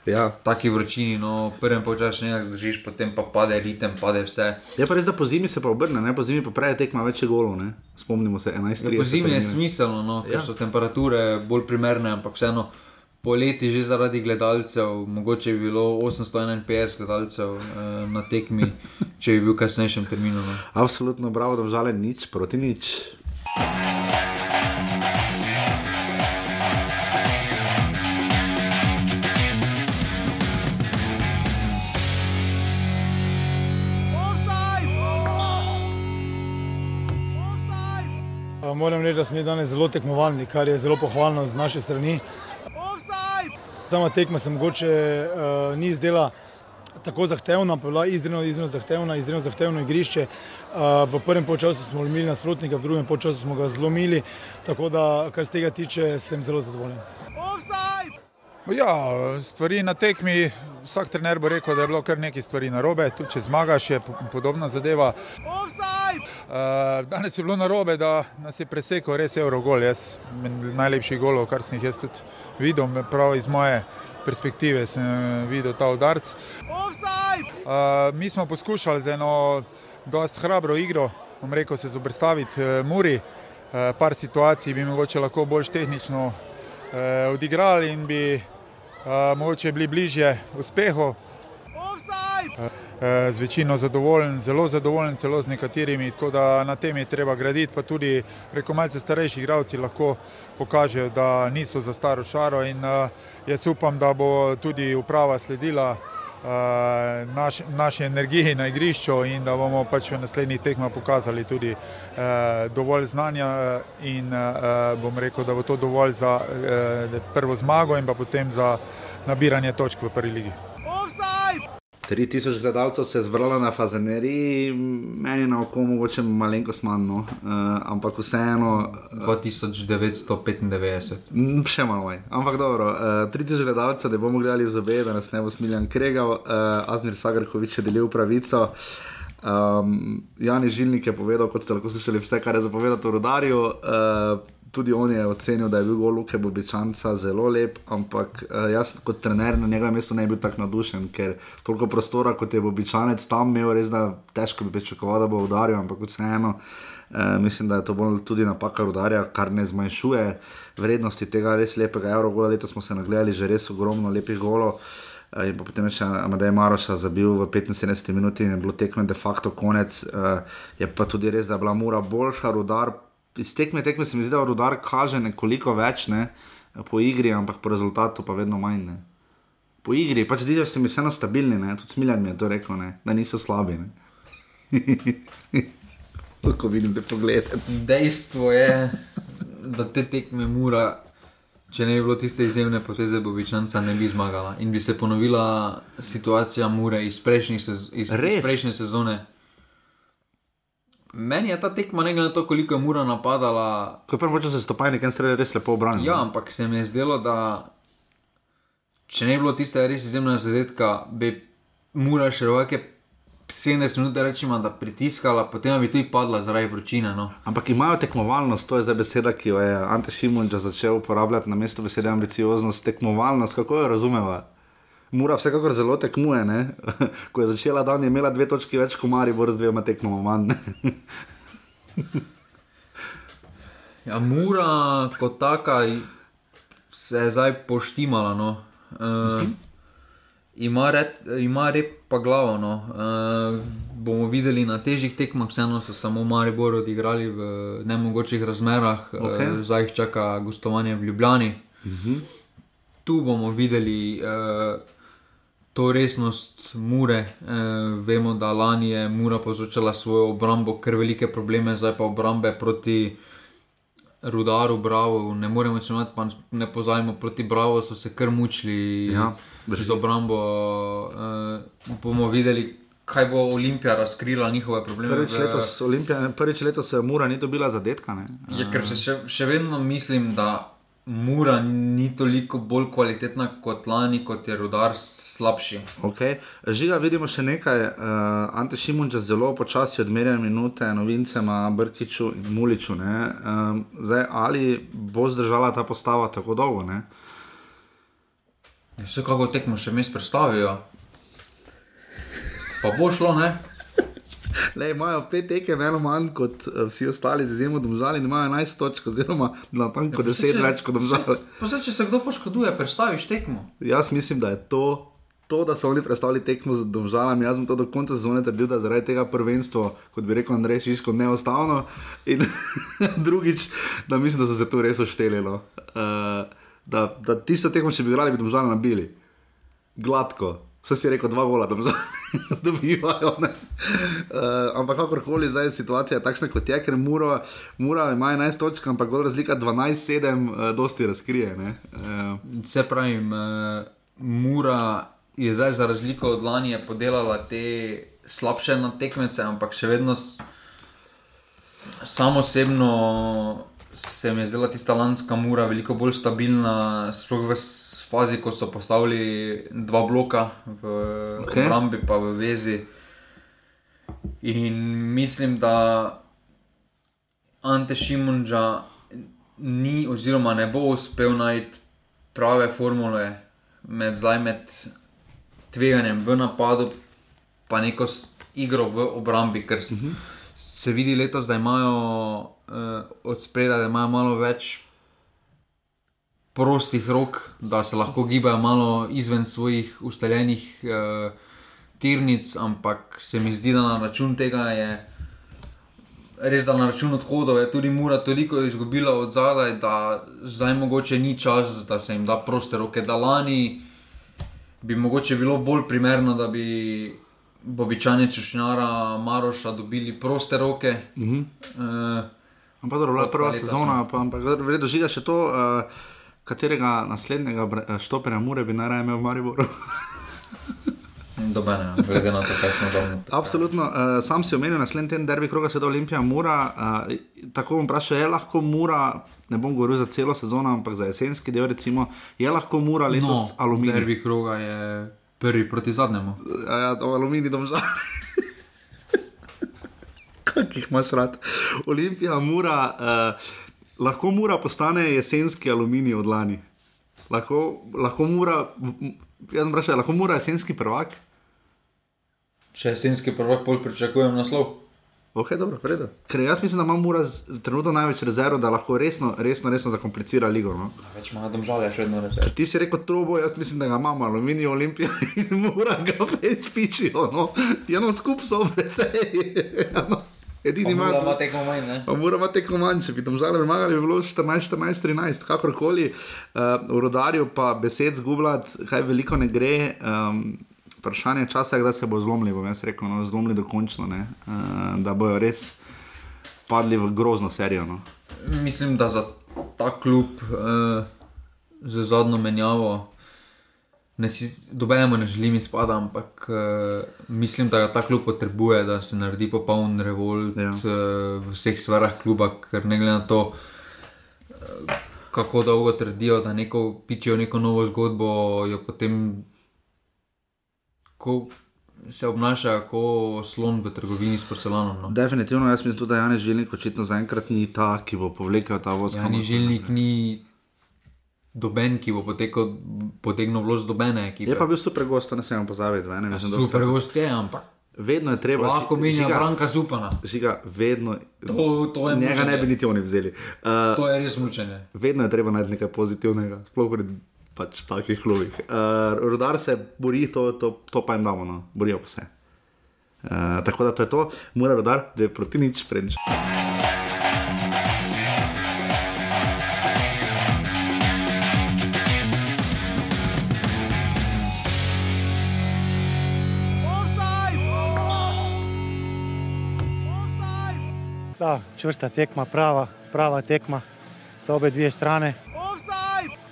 Ja. Taki vročini, no, prvem počasi nekaj držiš, potem pa pade ritem, pade vse. Je pa res, da po zimi se pa obrne, ne? po zimi pa prej tekma več golov, ne? spomnimo se 11. Ja, po zimi je smiselno, no, ker Ja. so temperature bolj primerne, ampak vseeno. Poleti že zaradi gledalcev, mogoče bi bilo 851 gledalcev eh, na tekmi, <laughs> če bi bil kasnejšem terminu. No. Absolutno, bravo, da žale nič proti nič. Moram reči, da smo danes zelo tekmovalni, kar je zelo pohvalno z naše strani. Sama tekma se mogoče uh, ni zdela tako zahtevna, pa je bila izredno, izredno zahtevna, izredno zahtevno igrišče. Uh, v prvem polčasu smo imeli nasprotnika, v drugem polčasu smo ga zlomili, tako da, kar se tega tiče, sem zelo zadovoljen. Ja, stvari na tekmi, vsak trener bo rekel, da je bilo kar nekaj stvari na robe, tudi če zmagaš, je po- podobna zadeva. Uh, danes je bilo na robe, da nas je presekal res Eurogol, jaz najlepši gol, kar sem jih jaz tudi videl, prav iz moje perspektive sem eh, videl ta udarc. Uh, mi smo poskušali z eno dosti hrabro igro, bom rekel, se zoprstaviti uh, Muri, uh, par situacij bi mogoče lahko bolj tehnično uh, odigrali in bi mogoče bili bližje uspehu. Eh, Z večino zadovoljen, zelo zadovoljen, celo z nekaterimi, tako da na tem je treba graditi, pa tudi preko malce starejši igralci lahko pokažejo, da niso za staro šaro in jaz upam, da bo tudi uprava sledila naš, naši energiji na igrišču in da bomo pač v naslednjih tekmah pokazali tudi uh, dovolj znanja eh, in uh, bom rekel, da bo to dovolj za uh, prvo zmago in pa potem za nabiranje točk v prvi ligi. 3000 gledalcev se je zbralo na Fazeneriji, meni na oko mogoče malenkost manj, no. uh, ampak vseeno. 2995. Mm, Še malo manj. Ampak dobro, uh, 3000 gledalcev, da bomo gledali v zobe, da nas ne bo smiljan kregal, uh, Azmir Sagrkovič je delil pravico. Um, Jani Žilnik je povedal, kot ste lahko slišali, vse, kar je zapovedal v rodarju. Uh, tudi on je ocenil, da je bil gol Luke Bobičanca zelo lep, ampak uh, jaz kot trener na njegovem mestu ne bi bil tako navdušen, ker toliko prostora, kot je Bobičanec tam imel, res da težko bi pričakoval, da bo udaril, ampak vseeno. Uh, mislim, da je to bolj tudi napaka rudarja, kar ne zmanjšuje vrednosti tega res lepega Eurogola. Leta smo se nagledali že res ogromno lepih golov. Uh, in potem še Amadej Maroša zabil v 75 minuti in je bilo tekme de facto konec. Uh, je pa tudi res, da je bila mura boljša, rudar. Iz tekme tekme se mi zdi, da rudar kaže nekoliko več ne, po igri, ampak po rezultatu pa vedno manj. Ne. Po igri, pač zdi se mi vseeno stabilni, ne. tudi Smiljan mi je to rekel, ne, da niso slabi. Ne. <laughs> Ko vidim te poglede. Dejstvo je, da te tekme mura, če ne bi bilo tiste izjemne poteze Bobičanca, ne bi zmagala. In bi se ponovila situacija Mure iz, prejšnjih sez iz, iz Res? prejšnje sezone. Meni je ta tekma, ne glede na to, koliko je Mura napadala, Ko je prvo se stopaj nekaj strelj res lepo obranil. Ja, ampak se mi je zdelo, da če ne bi bilo tiste res izjemnega zadetka, bi Mura še roke 70 minut, rečemo, da pritiskala, potem bi tudi padla zaradi vročine. No. Ampak imajo tekmovalnost, to je zdaj beseda, ki jo je Ante Šimunča začel uporabljati na mesto besede ambicioznost, tekmovalnost, kako jo razumeva. Mura vsekakor zelo tekmuje, ne? <laughs> ko je začela dan, je imela dve točki več, kot Maribor z dvema tekmoma manj. <laughs> Ja, Mura kot taka se je zdaj poštimala. No. Uh, ima, red, ima rep pa glavo. No. Uh, bomo videli na težjih tekmah, vseeno so samo Maribor odigrali v nemogočih razmerah, okay. Okej. uh, zdaj jih čaka gostovanje v Ljubljani. Tu bomo videli uh, to resnost Mure. Uh, vemo, da lani je Mura povzročala svojo obrambo, kar velike probleme, zdaj pa obrambe proti Rudaru, Bravo. Ne moremo se imeti, pa ne pozajmo proti Bravo, so se kar mučili Ja, drži. z obrambo. Uh, bomo videli, kaj bo Olimpija razkrila njihove probleme. Prvič letos, Olimpija, prvič letos Mura ni dobila zadetka. Ne? Ja, ker se še, še vedno mislim, da Mura ni toliko bolj kvalitetna kot lani, kot je Rudar slabši. Okay. Žiga, vidimo še nekaj. Uh, Ante Šimunča zelo počasi odmerja minute novincema Brkiču in Muliču. Um, zdaj, ali bo zdržala ta postava tako dolgo? Ne? Vse kako tekmo še mes predstavijo. Pa bo šlo, ne? Le, imajo pet tekem, eno manj kot uh, vsi ostali, z izjemo domžali, imajo 11 točk, oziroma na tanko Ja, pa 10 saj, če- več kot domžali. Pa zdaj, če se kdo poškoduje, predstaviš tekmo. Jaz mislim, da je to, to da so oni predstavili tekmo z domžalami. Jaz sem to do konca sezone trdil, da je zaradi tega prvenstvo, kot bi rekel Andrej Šiško, neustavno. In <laughs> drugič, da mislim, da so se tu res oštelilo. Uh, da, da tisto tekmo, če bi igrali, bi domžali nabili. Gladko. Vse si rekel, dva gola, da <laughs> dobivajo. ne. Uh, ampak kakorkoli, zdaj je situacija takšna, kot je, ker Mura, Mura ima 11 točk, ampak gol razlika 12-7, uh, dosti razkrije. ne. Uh, Se pravi, Mura je zdaj za razliko od lani podelala te slabše na tekmece, ampak še vedno samo osebno se mi je zdela tista lanska Mura veliko bolj stabilna, sploh v fazi, ko so postavili dva bloka v Ok. okay. obrambi, pa v vezi. In mislim, da Ante Šimunča ni, oziroma ne bo uspel najti prave formule med, zdaj med tveganjem v napadu, pa neko igro v obrambi, ker uh -huh. se vidi letos, da imajo uh, od spredaj, da imajo malo več prostih rok, da se lahko gibajo malo izven svojih ustaljenih uh, tirnic, ampak se mi zdi, da na račun tega je. Res, da na račun odhodov je tudi Mura toliko izgubila od zadaj, da zdaj mogoče ni čas, da se jim da proste roke. Da lani bi mogoče bilo bolj primerno, da bi Bobičani Čušnjara, Maroša dobili proste roke. Uh -huh. uh, Ampak dobro, bila je prva sezona, pa, ampak vredno žiga še to, uh, katerega naslednjega bre- štoperja Mure bi najraje imel v Mariboru. <laughs> Dobene, glede na to, kaj smo tam. Absolutno, uh, sam si omenil naslednji teden derbi kroga sveta Olimpija Mura. Uh, tako bom vprašal, je lahko Mura, ne bom govoril za celo sezono, ampak za jesenski del, recimo, je lahko Mura letos no, aluminij. Derbi kroga je prvi proti zadnjemu. Ja, to aluminij domžal. <laughs> Kaj jih imaš rad? Olimpija, Mura, uh, lahko Mura postane jesenski aluminij od lani. Lahko, lahko Mura, m- jaz sem vprašal, lahko Mura jesenski prvak? Če jesenski prvak pol pričakujem naslov. Ok, dobro, predo. Ker jaz mislim, da ima Mura z- trenutno največ rezerv, da lahko resno, resno, resno zakomplicira ligo. No? Več ima domžalja, še vedno reče. Ker ti si rekel trobo, jaz mislim, da ga imamo, aluminij, olimpija in mora ga <laughs> več pičijo. No? Ja, no, skupaj so veseli. <laughs> Ja, no. Edini ima ima tekmo manj? Pa moramo tekmo manj, če bi tam žale premagali, bi bilo 14, 14, 13, kakorkoli. Uh, v rodarju pa besed zgubljati, kaj veliko ne gre. Um, vprašanje časa je, kdaj se bo zlomili, bom jaz rekel, no, zlomili dokončno, ne, uh, da bojo res padli v grozno serijo. No. Mislim, da za ta klub uh, z zadnjo menjavo, ne si, dobenemu ne želim izpada, ampak uh, mislim, da ta klub potrebuje, da se naredi popoln revolt Ja. uh, v vseh sferah kluba, ker ne glede na to, uh, kako dolgo trdijo, da neko pičijo neko novo zgodbo, jo potem ko se obnaša kot slon v trgovini s porcelanom. No. Definitivno, jaz mislim da Janez Žilnik očitno zaenkrat ni ta, ki bo povlekel ta voz. Ja, ni žilnik, ni doben, ki bo potekel, potegnil vlož dobene ekipe. Je pa bil super gost, ne smemo pozabiti. v enem Ja, izmed super gost je, ampak Vedno je treba. lahko menja Žiga- Branka Zupana. Žiga, vedno. To, to je Njega ne mučenje. bi niti oni vzeli. Uh, To je res mučenje. vedno je treba najti nekaj pozitivnega, sploh pri pač, takih klubih. Uh, rodar se bori, to, to, to pa jim damo, no. borijo pa se. Uh, tako da to je to, mora rodar, da je proti nič prednjič. Da, čvrsta tekma, prava, prava tekma sa obe dvije strane.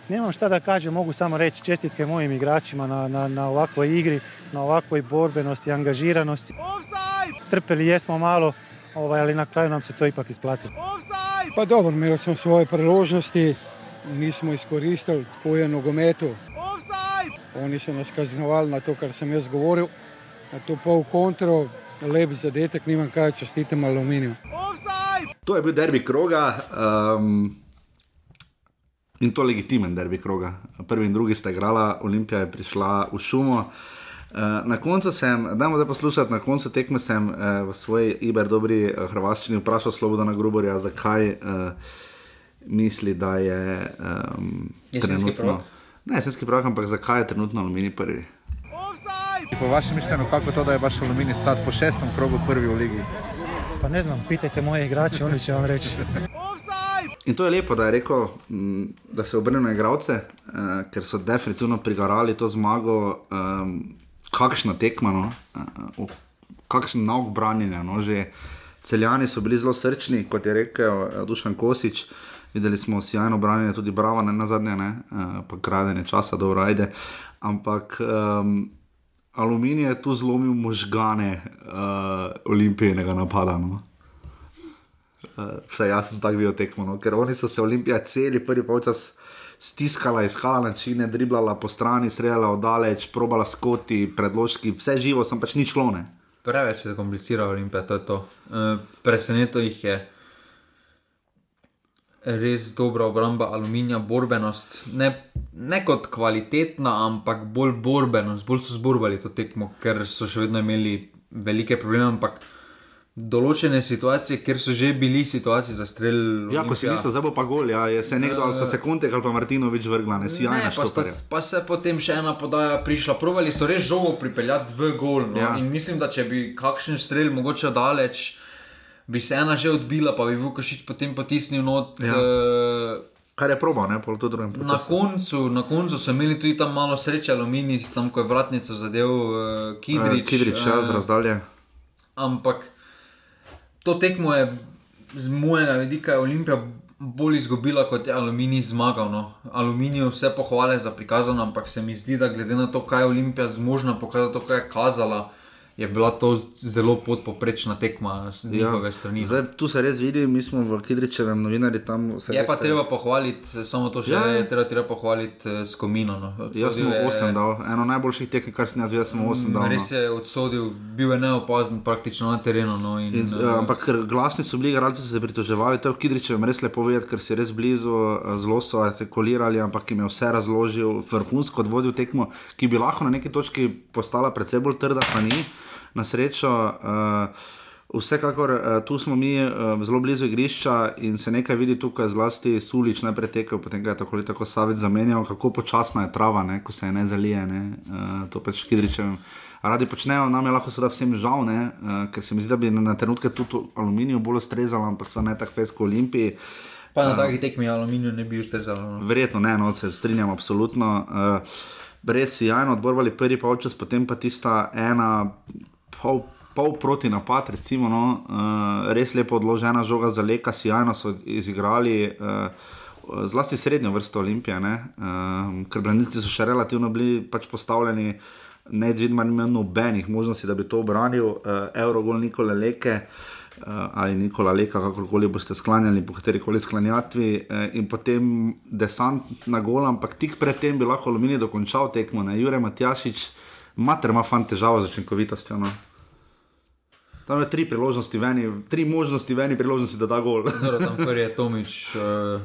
Nemam šta da kažem, mogu samo reći čestitke mojim igračima na, na, na ovakvoj igri, na ovakvoj borbenosti, angažiranosti. Trpeli jesmo malo, ovaj, ali na kraju nam se to ipak isplatilo. Pa dobro, imeli smo svoje priložnosti, nismo izkoristili, tako je nogometu. Oni so nas kaznovali na to, kar sem jaz govoril, na to pol kontro, lep zadetek, nimam kaj čestitam aluminiju. To je bil derbi kroga. Um, In to legitimen derbi kroga. Prvi in drugi sta igrala, Olimpija je prišla v šumo. Uh, na koncu sem, da bomo zdaj poslušali, na koncu tekme sem uh, v svoji iber dobri uh, hrvaščini vprašal Slobodana Gruborja, zakaj uh, misli, da je um, Jesenski prvak? Ne, jesenski prvak, ampak zakaj je trenutno Aluminij prvi? Po vašem mišljenju, kako to, da je vaš aluminij sad po šestem krogu prvi v ligi? Pa ne znam, pitajte moje igrače, oni će vam reći. <laughs> In to je lepo, da je rekel, da se obrne na igralce, uh, ker so definitivno prigarali to zmago, um, kakšna tekma, no, uh, kakšen nauk branjenja. No, že celjani so bili zelo srčni, kot je rekel uh, Dušan Kosič. Videli smo sjajno branjenje, tudi bravo, ne na zadnje, ne, uh, pa kradenje časa, dobro, ajde. Ampak um, aluminij je tu zlomil možgane uh, olimpijskega napada. No. Uh, vsaj jaz sem tako bil tekmo, no? ker oni so se Olimpija celi prvi polčas stiskala, iskala načine, driblala po strani, streljala oddaleč, probala skoti, predložki, vse živo, sem pač nič klone. Preveč je komplicirano, Olimpija, to je to. Uh, Presenetilo jih je. Res dobra obramba aluminija, borbenost, ne, ne kot kvalitetna, ampak bolj borbenost, bolj so zborbali to tekmo, ker so še vedno imeli velike probleme. Ampak določene situacije, ker so že bili situacije za strel. Ja, ko si mislil, da bo pa gol, ja, je se nekdo ali so sekunde ali pa Martinovič vrgla, ne si Ne, jajna pa, sta, pa se potem še ena podaja prišla. Provali so res žogo pripeljati v gol. No? Ja. In mislim, da če bi kakšen strel mogoče daleč, bi se ena že odbila, pa bi Vukošič potem potisnil not. Ja. Uh, Kar je probal, ne, pol to drugem. Na koncu, na koncu so imeli tudi tam malo sreče, aluminij, tam ko je vratnico zadev uh, Kidrič. Kidrič, ja, eh, z razdalje. Ampak to tekmo je z mojega vidika Olimpija bolj izgubila, kot je Aluminij zmagal. No. Aluminij vse pohvale za prikazano, ampak se mi zdi, da glede na to, kaj je Olimpija zmožna pokazati, to, kaj je kazala, je bila to zelo podpoprečna tekma z njihove ja. strani. Zdaj, tu se res vidi, mi smo v Kidričevem novinarji tam vse. Je pa treba pohvaliti, samo to še Ja, ja, ja. je treba, treba pohvaliti eh, Skomino. No. Jaz sem Odsodil je- 8 dal, eno najboljših tekem, kar sem jaz videl, sem 8 dal. no. Res je odsodil, bil je neopazen praktično na terenu. No, in, In, uh, ampak glasni so bili, igralci so se pritoževali, to je v Kidričevem res lepo videti, ker si res blizu, eh, zelo so artikulirali, ampak jim je vse razložil, vrhunsko vodil tekmo, ki bi lahko na neki točki postala predvsej bolj trda, pa ni, na srečo. Uh, Vsekakor uh, tu smo mi uh, zelo blizu igrišča in se nekaj vidi tukaj, zlasti Sulič najprej tekel, potem ga je tako ali tako Savic zamenjal, kako počasna je trava, ne, ko se je ne zalije. Ne, uh, to pač Kidričevem radi počnejo, nam je lahko seveda vsem žal, ne, uh, ker se mi zdi, da bi na, trenutke tudi aluminij bolj ustrezal, ampak sva ne tako fesko Olimpiji. Pa na Eh, takih tekmih aluminij ne bi ustrezalo. No. Verjetno ne, no, se strinjam, absolutno. Uh, res si jajno odborbali prvi polčas, potem pa tista ena pol. Pol proti napad, recimo, no, uh, res lepo odložena žoga za leka, sjajno so izigrali, uh, zlasti srednjo vrsto Olimpije, uh, ker branilci so še relativno bili pač postavljeni, ne dvidma ni imel nobenih možnosti, da bi to obranil, uh, Eurogol Nikole Leke. Uh, ali Nikola Leka, kakorkoli boste sklanjali, po kateri koli sklanjatvi, uh, in potem desant na gol, ampak tik predtem bi lahko Aluminij dokončal tekmo. Ne? Jure Matjašič, mater ima fant težavo z učinkovitostjo. No? Tam je tri priložnosti, v eni, tri možnosti, v eni priložnosti, da da gol. <laughs> Dobro, tam kar je Tomič uh,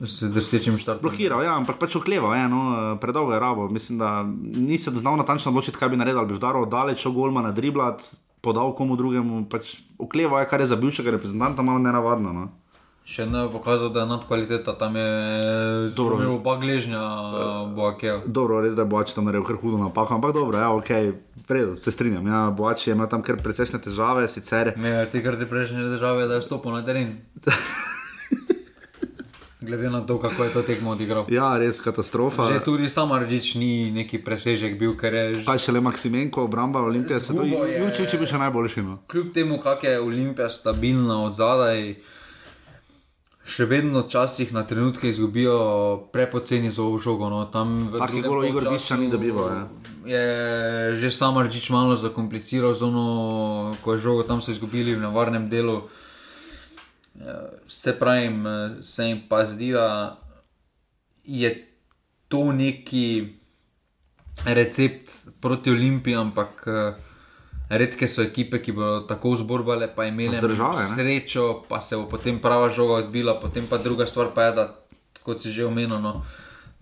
z drsečim štartom. Blokiral, ja, ampak pač okleval, ja, no, predolgo je rabo. Mislim, da ni se znal natančno odločiti, kaj bi naredil, ali bi vdaral daleč, šel golma na driblat, podal komu drugemu. Pač okleval je, kar je za bivšega reprezentanta malo nenavadno. No. Še ne je pokazal, da je nadkvaliteta, tam je Dobro. imel oba gležnja, Boakev. Dobro, res da je Boač tam naredil kar hudo napako, ampak dobro, ja, ok, predo, se strinjam. Ja, Boač je imel tam kar precejšnje težave, sicer. Me ti kar ti prejšnje države, da je stopil na teren. <laughs> Glede na to, kako je to tekmo odigral. Ja, res katastrofa. Že tudi sam Aržič ni neki presežek bil, ker je že Kaj šele Maksimenko, obramba Olimpije, se to je- Jurčič je bil še najboljši. No. kljub temu, kako je Olimpija stabilna od zadaj, še vedno včasih na trenutke izgubijo prepoceni za žogo. No. Tam v Takih drugem golov Igor polčasu Biščan ni dobival, ja. Je že sam Aržič malo zakompliciral zono, ko je žogo tam so izgubili v nevarnem delu. Ja, Se pravi, se jim pa zdi, da je to neki recept proti Olimpiji, ampak eh, redke so ekipe, ki bodo tako zborbale, pa imele Zdržale, srečo, pa se bo potem prava žoga odbila, potem pa druga stvar pa je, da kot si že omenil, no,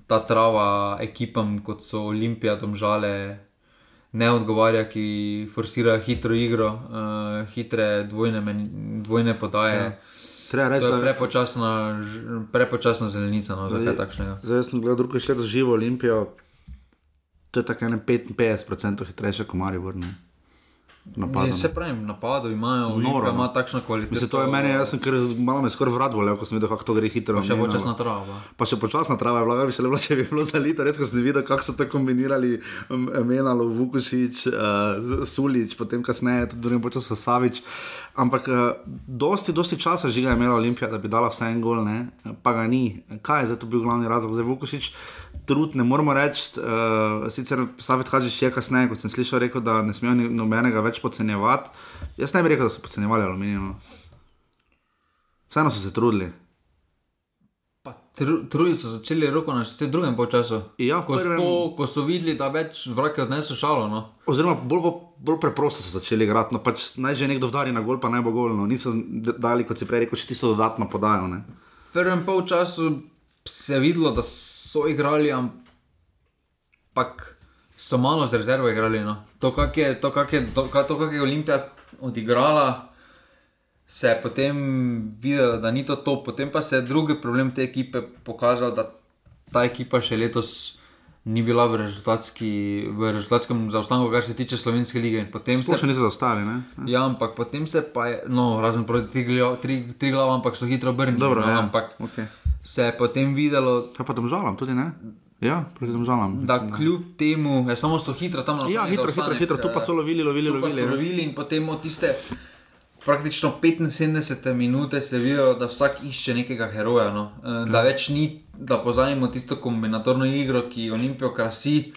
ta trava ekipam, kot so Olimpija, domžale. Ne odgovarja, ki forsirajo hitro igro, uh, hitre dvojne, men, dvojne podaje. Ja. Treba reči, da je prepočasna, prepočasna zelenica, no, za kaj takšnega. Zdaj sem gledal drugo še za živo Olimpijo. To je tako 55% hitrejše kot Maribor. Napadom. Zdaj, Se pravi, napadov imajo, Noro, no. ima takšno kvaliteto. Mislim, to je meni, jaz sem kar malo me skoraj vrat bolel, ko sem videl, kako to gre hitro. Pa še počasna trava. Pa še počasna trava je bila, več le bilo, če bi bilo zalito, res ko sem videl, kako so to kombinirali, Menalo, Vukušič, uh, Sulič, potem kasneje tudi drugim počasom Savič. Ampak uh, dosti, dosti časa žiga je imela Olimpija, da bi dala vse en gol, ne? pa ga ni. Kaj je zdaj to bil glavni razlog? Zdaj Vukušič, trud, ne moramo reči, uh, sicer Savič Hadžič je kasneje, kot sem slišal, rekel, da ne smejo nobenega več podcenjevati. Jaz ne bi rekel, da so podcenjevali aluminij. No. Vseeno so se trudili. Tru- Trudi so začeli roko na še drugem polčasu. Ja, ko, prvem- spo, ko so videli, da več vrake odneso šalo. No. Oziroma, bolj, bolj, bolj preprosto so začeli igrati. No, pač naj že nekdo vdari na gol, pa naj bo gol. No. Niso dali, kot si prej rekel, še tisto dodatno podajo. Ne. V prvem polčasu se je videlo, da so igrali, ampak so malo z rezervo igrali. No. To, kak je, to, kak je, to, kak- to, kak je Olimpija odigrala, se je potem videlo, da ni to to. Potem pa se je drugi problem te ekipe pokazal, da ta ekipa še letos. Ni bila v, v rezultatskem zaostanku, kar se tiče slovenske lige. Sploh še niso zastali. Ne. Ja, ampak potem se pa je, no, razen proti tri, tri, tri glav, ampak so hitro obrnili. Dobro, no, ja. ampak Okay. Se je potem videlo, Kaj pa tam žalam, tudi ne? Ja, proti tam žalam. da kljub temu, ja, samo so hitro tam na Ja, hitro, hitro, hitro, tu pa so lovili, lovili, Tu lovili. lovili in potem od tiste praktično 75 minute se je videlo, da vsak išče nekega heroja. No. Eh, Da več ni, da pozajemo tisto kombinatorno igro, ki Olimpijo krasi,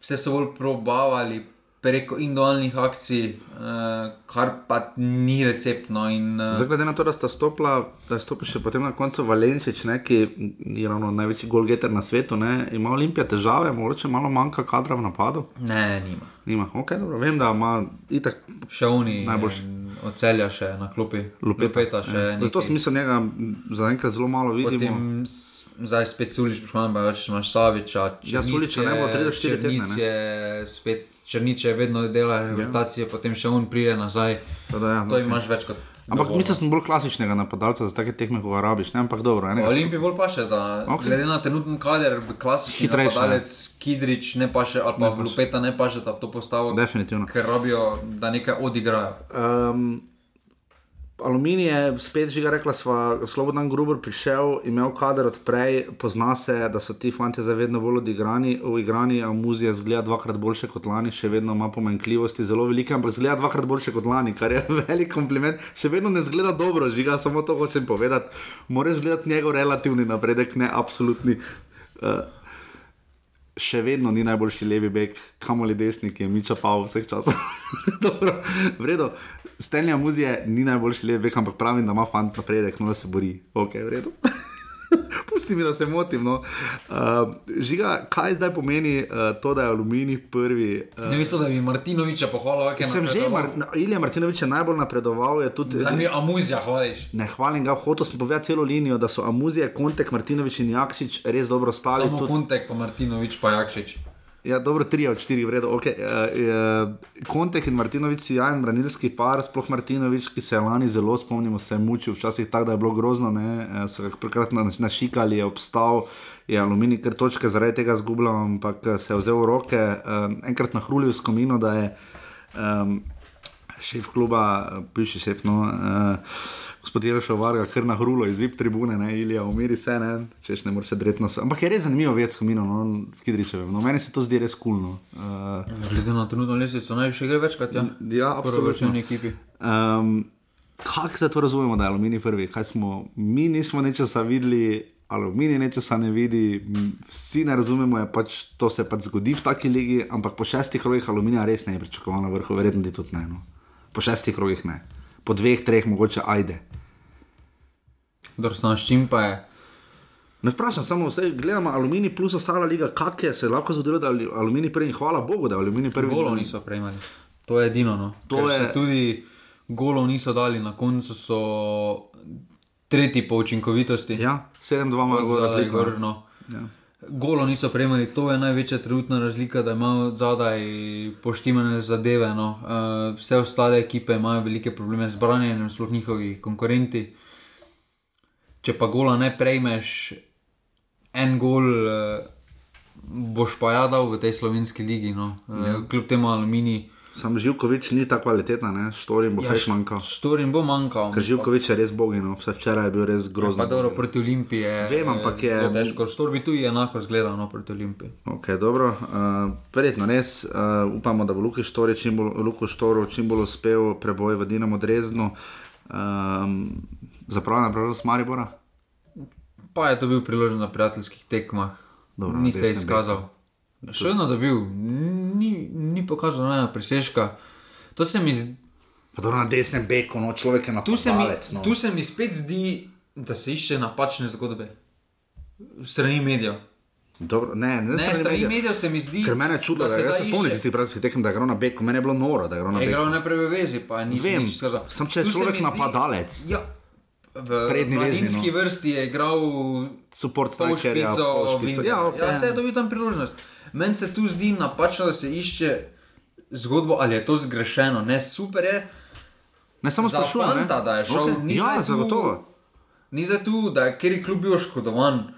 vse so bolj probavali preko individualnih akcij, eh, kar pa ni receptno. In, eh, Zdaj, glede na to, da sta stopila, da je stopil še potem na koncu Valenčič, ne, ki je ravno največji golgeter na svetu, ne, ima Olimpija težave, mogoče malo manjka kadra v napadu. Ne, nima. Nima, ok, dobro, vem, da ima itak Še oni, Najboljši. Ocelja še na klopi, Lupeta še. Ja. Zato mislil, njega zaenkrat zelo malo vidimo. Potem zdaj spet Sulič, poškodben, pa več imaš Saviča. Ja, Suliča ne bo tri do štiri tedne, Črnic ne. je spet, Črnič je vedno dela rehabilitacijo, ja. potem še on pride nazaj. Da, ja, To ok. imaš več kot. Ampak dovolj, mislim, da sem bolj klasičnega napadalca za take tekme, ko ga rabiš, ne, ampak dobro. no. enega- Olimpiji bolj paše, da Ok. okay. glede na trenutni kader, klasični Hitrejši, ne. napadalec Kidrič ne paše, ali pa Ne. Lupeta ne paše, da to postavo. Definitivno. Ker rabijo, da nekaj odigrajo. Um, Aluminij je spet, že rekla, sva, Slobodan Gruber prišel, imel kader odprej, pozna se, da so ti fanti zdaj vedno bolj odigrani, uigrani, a muzija zgleda dvakrat boljše kot lani, še vedno ima pomanjkljivosti zelo velike, ampak zgleda dvakrat boljše kot lani, kar je <laughs> velik kompliment. Še vedno ne zgleda dobro, žiga, samo to hočem povedati. Mora zgledati njegov relativni napredek, ne absolutni. Uh, še vedno ni najboljši levi bek, kamoli desni, ki je Miča Pav vseh časov. <laughs> V redu. Stenja muzije ni najboljši levi bek, ampak pravim, da ima fant napredek, no da se bori. Ok, v redu. <laughs> Pusti mi, da se motim. No. Uh, žiga, kaj zdaj pomeni uh, to, da je aluminij prvi? Uh, Ne mislim, da bi Martinoviča pohvalil, kaj sem že, Mar Ilija Martinovič je najbolj napredoval. Je tudi, Zdaj mi Amuzija hvališ. Ne hvalim ga, hotel sem povedati celo linijo, da so Amuzije, Kontek, Martinovič in Jakšič res dobro stali. Samo tudi- Kuntek, pa Martinovič, pa Jakšič. Ja, dobro, tri od štirih, vredno. Okay. Uh, uh, Kontek in Martinovič si jajen branilski par, sploh Martinovič, ki se je lani zelo spomnimo, se mučil, včasih tako, da je bilo grozno, ne, uh, so ga prekrat na- našikali, je obstal, je aluminij, ker točke zaradi tega zgubljal, ampak eh, se je vzel v roke, uh, enkrat nahrulil s komino, da je um, šef kluba, eh, bivši šef, no. Uh, Gospod Jerošov Varga, kar na hrulo iz VIP tribune, ne, Ilija, umiri se, ne, češ ne more se dretno. Ampak je res zanimivo vedeti komino, no, Kidričevem. No, meni se to zdi res kulno. Uh, Glede na trenutno lestvico, najviše gre večkrat. Ja, ja absolutno. Um, Kako zdaj to razumemo, da je aluminij prvi? Kaj smo, mi nismo nečesa videli, aluminij nečesa ne vidi, vsi ne razumemo, je pač, to se pač zgodi v taki ligi, ampak po šestih krogih aluminija res ne je pričakoval na vrhu, verjetno tudi ne. No. Po šestih krogih ne, po dveh, treh, mogoče ajde. Dobro, s čim pa je. Ne vprašam, samo vse gledamo, aluminij plus ostala liga, kak je se lahko zgodilo, da je aluminij in hvala Bogu, da je aluminij prvi. Golov niso prejemali. To je edino. No. To Ker je- tudi golov niso dali, na koncu so tretji po učinkovitosti. Ja, 7-2 imajo Od gor zadaj razliko. gor, no. Ja. Golo niso prejemali, to je največja trenutna razlika, da imajo zadaj poštimane zadeve. No. Uh, vse ostale ekipe imajo velike probleme z branjenjem, sploh njihovi konkurenti. Če pa gola ne prejmeš, en gol uh, boš pa ja dal v tej slovenski ligi. No. Uh, Ja. Kljub temu aluminij. Sam Živkovič ni tako kvalitetna, ne? Štorin bo Ja, ja, feš manjkal. Štorin bo manjkal. Ker Živkovič je res bogino, vse včeraj je bil res grozen. Pa dobro, proti Olimpiji je. Vem, ampak je- Težko, Štor bi tu enako zgledal no, proti Olimpiji. Ok, dobro. Uh, verjetno res uh, upamo, da bo Luki Štori čim bolj, Luko Štoru čim bolj uspel preboj v Dinamo Dreznu. Um, Zapravljena priložnost Maribora. Pa je to bil priložen na prijateljskih tekmah, Dobro, ni na se izkazal. Še vedno dobil, ni, ni pokazal nobena presežka. To se mi, zdi- Pa dobro na desnem beku, no človek je tu se mi, napadalec. No. tu se mi spet zdi, da se išče napačne zgodbe. Strani medijev. Dobro, ne, ne, Ne, strani medijev. medijev se mi zdi, Ker mene je čudilo, da se se spomnim tistih prijateljskih tekem, da je igral na beku, meni je bilo noro, da je igral na Je igral beku. ne prevezi, pa ni skazal. samo če je Tu človek mi zdi- napadalec. Ja, v Prednji vezni, mladinski no. vrsti je igral Support strikerja. Wingerja. Ja, ok. ja, se je dobil tam priložnost. Meni se tu zdi napačno, da se išče zgodbo, ali je to zgrešeno. Ne, super je. Ne samo sprašujem, ne. fanta, da je šel. Ok, ni ja, zagotovo. Ni za tu, da je kjer klub bil oškodovan.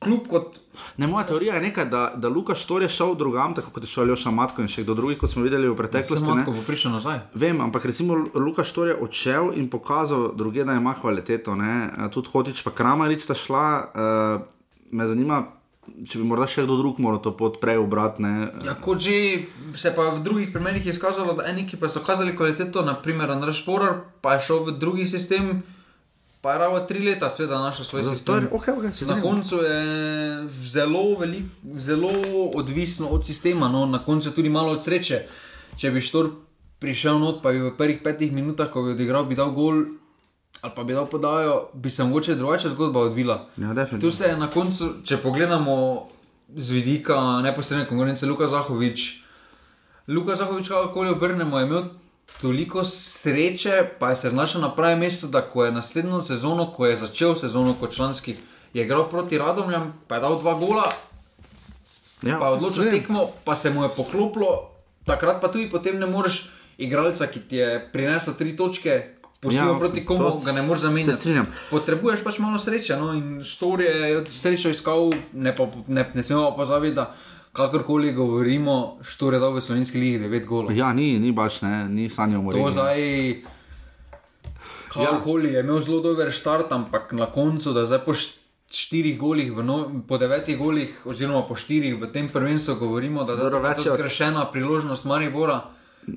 Klub kot Ne, moja teorija je neka, da, da Luka Štor je šel drugam, tako kot je šel Joša Matko in še kdo drugi, kot smo videli v preteklosti. ne. Bo prišel nazaj. Vem, ampak recimo Luka Štor je odšel in pokazal druge, da ima kvaliteto. Ne? Eh, Tudi Hotič pa Kramarič sta šla. Uh, me zanima, če bi morda še kdo drug moral to pot prej obrati. ne. Ja, kot že se pa v drugih primerih je izkazalo, da eni, ki pa so kazali kvaliteto, naprimer Andrej Šporar, pa je šel v drugi sistem, pa je ravo tri leta, sveda našel svoj Zato sistem. okej, okej, se Na koncu je zelo, velik, zelo odvisno od sistema, no, na koncu tudi malo od sreče. Če bi Štor prišel not, pa bi v prvih petih minutah, ko bi odigral, bi dal gol. Ali pa bi dal podajo, bi se mogoče drugače zgodba odvila. Ja. Tu se je na koncu, če pogledamo z vidika neposredne konkurence, Luka Zahovič. Luka Zahovič, kako jo obrnemo, je imel toliko sreče, pa je se znašel na pravem mestu, da ko je naslednjo sezono, ko je začel sezono kot članski, je igral proti Radomljam, pa je dal dva gola, Ja, pa je odločil vem. tekmo, pa se mu je poklopilo, takrat pa tudi potem ne moreš igralca, ki ti je prinesel tri točke. Pošiljajo Ja, proti komu, ga ne moreš zamenjati. Potrebuješ pač malo sreče. No? In Štor je srečo iskal, ne, pa, ne, ne smemo pozabiti, da kakorkoli govorimo, Štor je dal v slovenski ligi 9 golov. Ja, ni, ni baš, ne, ni sanjal To zdaj, kakorkoli je imel zelo dober start, ampak na koncu, da zdaj po št- štirih golih, no, po devetih golih, oziroma po štirih v tem prvenstvu govorimo, da, da, da je to zgrešena priložnost Maribora.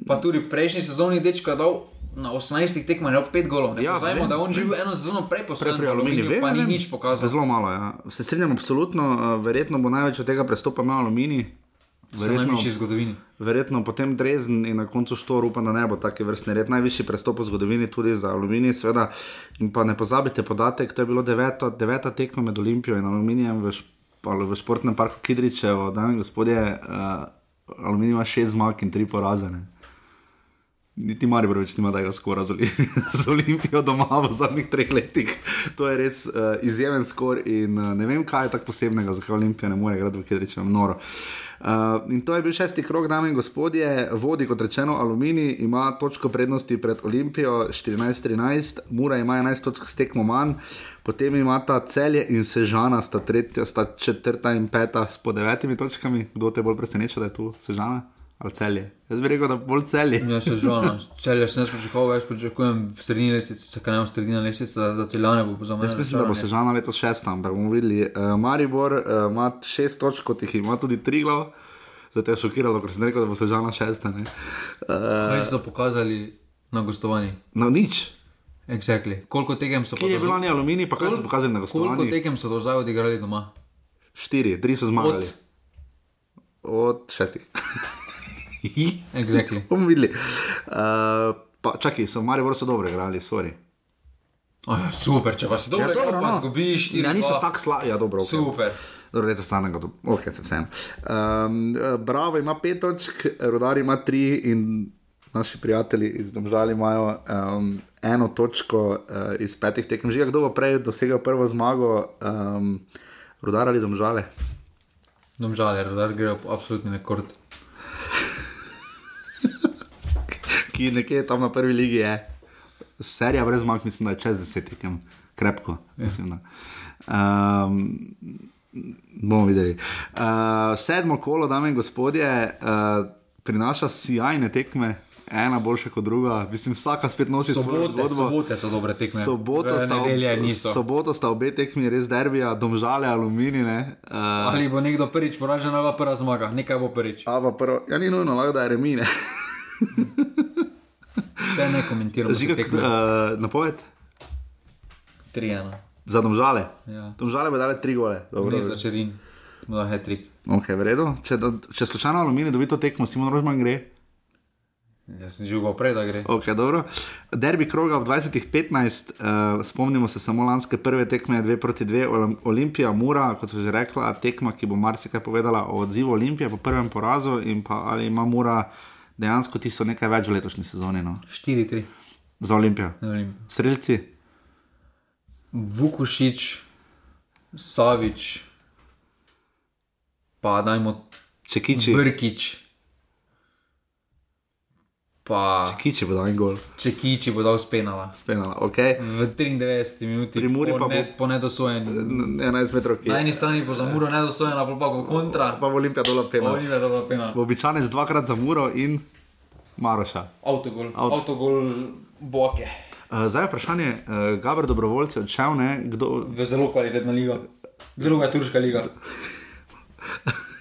Pa tudi prejšnji sezoni dečko je dal na 18 tekmah je dal 5 golov. Ne Ja, vem, da on živi eno sezono prej Prej svojem pri Aluminiju, vem, pa ni vem. nič pokazal. Zelo malo, ja. Se strinjam, absolutno. eh, Verjetno bo največ od tega prestopa imel Aluminij. Se najvišji v zgodovini. Verjetno potem Drezen in na koncu Štor, upam, da ne bo taki vrstni red. Najvišji prestop v zgodovini tudi za Aluminij, seveda. In pa ne pozabite podatek, to je bilo deveto, deveta tekma med Olimpijo in Aluminijem v, šp, v športnem parku Kidričevo. Dame in gospodje, uh, Aluminij ima šest zmag in tri porazene. Niti Maribor več nima tega skora z, Olim <laughs> z Olimpijo doma v zadnjih treh letih. To je res uh, izjemen skor in uh, ne vem, kaj je tako posebnega, zakaj Olimpija ne more igrati v Kedričem noro. Uh, in to je bil šesti krok, dame in gospodje, vodi kot rečeno Aluminij, ima točko prednosti pred Olimpijo 14-13, Mura ima 11 točk s tekmo manj, potem ima ta celje in sežana, sta, tretja, sta četrta in peta s po devetimi točkami. Kdo te bolj preseneča, da je tu sežana ali celje? Jaz bi rekel, da bolj celje. Ja, se žal, celje sem pričakoval, jaz pričakujem v sredini lestvice, se kaj ne v sredini lestvice, da, da celjane bo mene. Jaz mislim, da bo razočaranje. Sežana letos šesta, ampak bomo videli. Uh, Maribor uh, ima šest točk, kot jih ima tudi tri glav. Zato je šokiralo, ker sem rekel, da bo Sežana šesta. ne. Kaj Uh, so pokazali na gostovanju? no, nič. Exactly. Koliko tekem so Kjer je do bilo ni aluminij, pa kaj so pokazali na Koliko gostovanju? tekem so do zdaj odigrali doma? Štiri, tri so zmagali. Od- Od šestih. <laughs> <laughs> Exactly. bomo videli. Uh, pa, čakaj, so v Mariboru so dobro igrali, sorry. Oh, ja, super, če pa si dobro, ja, dobro, pa no. zgubiš 4. Ja, niso tako slabi, ja, dobro. Okay. Super. Dobro, res za samega, ok, se vsem. Um, Bravo ima pet točk, Rodar ima tri in naši prijatelji iz Domžali imajo um, eno točko uh, iz petih tekem. Že kdo bo prej dosegel prvo zmago, um, rudar ali domžale? Domžale, rudar gre absolutni rekord. Ki nekje tam na prvi ligi je. Serija brez zmag, mislim, da je čez deset tekem, krepko. Mislim, um, bomo videli. Uh, sedmo kolo, dame in gospodje, uh, prinaša sjajne tekme. Ena boljša kot druga, mislim, vsaka spet nosi svojo zgodbo. Sobote so dobre tekme. Soboto sta, soboto sta obe tekmi res derbija, domžale, aluminije. Uh, ali bo nekdo prvič poražen, ali pa prva zmaga, nekaj bo prvič. Prvo, ja, ni nujno, lahko da je remine. <laughs> Te ne komentiramo. Žiga, uh, napoved? 3-1. Za domžale. Ja. Domžale bo dale tri gole. Dobro, za čerin, da je trik. Ok, v redu. Če, če slučajno aluminij dobi to tekmo, Simon Rožman gre. Jaz sem že upal, da gre. Okay, Derbi kroga v 2015, uh, spomnimo se samo lanske prve tekme 2 proti 2, Olimpija, Mura, kot so že rekla, tekma, ki bo marsikaj povedala o odzivu Olimpije po prvem porazu in pa ali ima Mura dejansko tisto nekaj več v letošnji sezoni. No? 4-3. Za Olimpijo. Olimpijo. Streljci. Vukušič, Savič, pa dajmo Čekiči. Brkič. Pa... Čekiči bo dal en gol. Čekiči bo dal spenala. Spenala, ok. V 93 minuti. Pri Muri po pa ne, bo... po nedosojenju. 11 metrov. Na eni strani bo za Muro nedosojena, pa pa bo kontra. Pa bo Olimpija dola penala. Olimpija dola penala. Bo običajno dvakrat za Muro in Maroša. Avtogol. Auto. Avtogol boke. Uh, zdaj je vprašanje, uh, Gabr dobrovoljce odšel, ne? Kdo... V zelo kvalitetna liga. Druga turška liga. <laughs>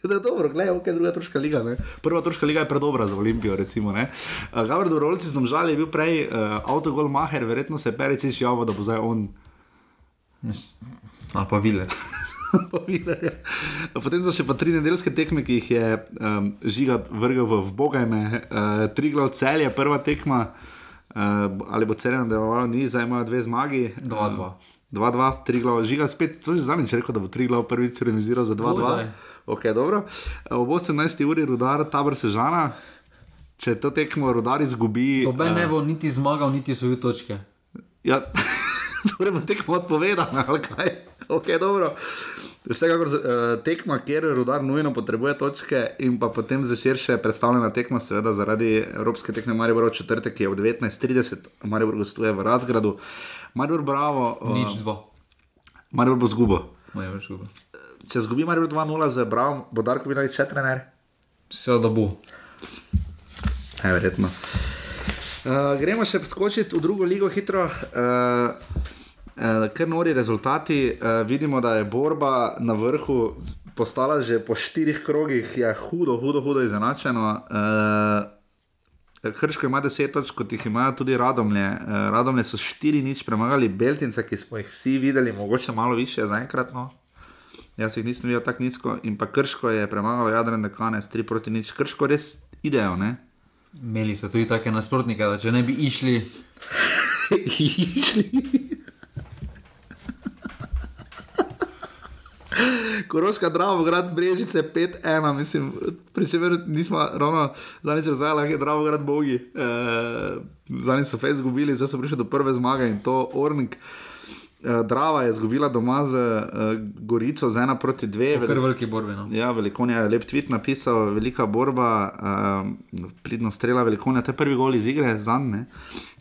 <laughs> Da je dobro, gledaj, ok, druga turška liga. Ne? Prva turška liga je predobra za Olimpijo. Recimo, uh, Gabr dobrovoljci z domžali je bil prej uh, avtogol maher, verjetno se perečiš javo, da bo zdaj on. Ali pa vile. <laughs> Potem so še pa tri nedeljske tekme, ki jih je um, žigat vrgel v, v Bogajme, uh, tri glav cel je prva tekma. Uh, ali bo celeno delovalo, ni, zdaj imajo dve zmagi. 2-2. 2-2, tri glav, žiga spet, to je zadnjič rekel, da bo tri glav prvič remiziral za 2-2. Ok, dobro. Ob 18. uri rudar tabor sežana, če to tekmo rudar izgubi. Noben uh, ne bo niti zmagal, niti svoje točke. Ja, <laughs> torej bo tekmo odpovedano, ali kaj. Ok, dobro. Vsekakor uh, tekma, kjer rudar nujno potrebuje točke, in pa potem zvečer še predstavljena tekma, seveda zaradi Evropske tekme Maribor v četrtek, ki je v 19:30, Maribor gostuje v Razgradu. Maribor, bravo. Uh, Nič dva. Maribor bo zgubo. Maribor zgubo. Če zgubi Maribor 2-0 za Bravo, bo Darko bil še trener? Seveda bo. Najverjetno. Uh, gremo še skočiti v drugo ligo hitro. Uh, Uh, Ker nori rezultati, uh, vidimo, da je borba na vrhu postala že po štirih krogih, je hudo, hudo, hudo izenačeno. Uh, Krško ima deset točk, kot jih imajo tudi radomlje. Uh, radomlje so štiri nič premagali Beltince, ki smo jih vsi videli, mogoče malo više zaenkrat. No. Jaz jih nisem videl tako nizko. In pa Krško je premagalo Jadrne dekane s tri proti nič. Krško res idejo, ne? Imeli so tudi take nasprotnike, da če ne bi išli. išli. Koroška, Dravo, grad Brežice, 5-1, mislim, pričemer nismo ravno zadnjič zdaj, lahko je Dravo, grad Bogi. E, zadnjič so fez izgubili, zdaj so prišli do prve zmage in to Ornik. E, Drava je izgubila doma z e, Gorico z 1 proti 2. Kar veliki borbi. No. Ja, Velikonja je lep tweet napisal, velika borba, e, pridno strela Velikonja, to je prvi gol iz igre, zadnje.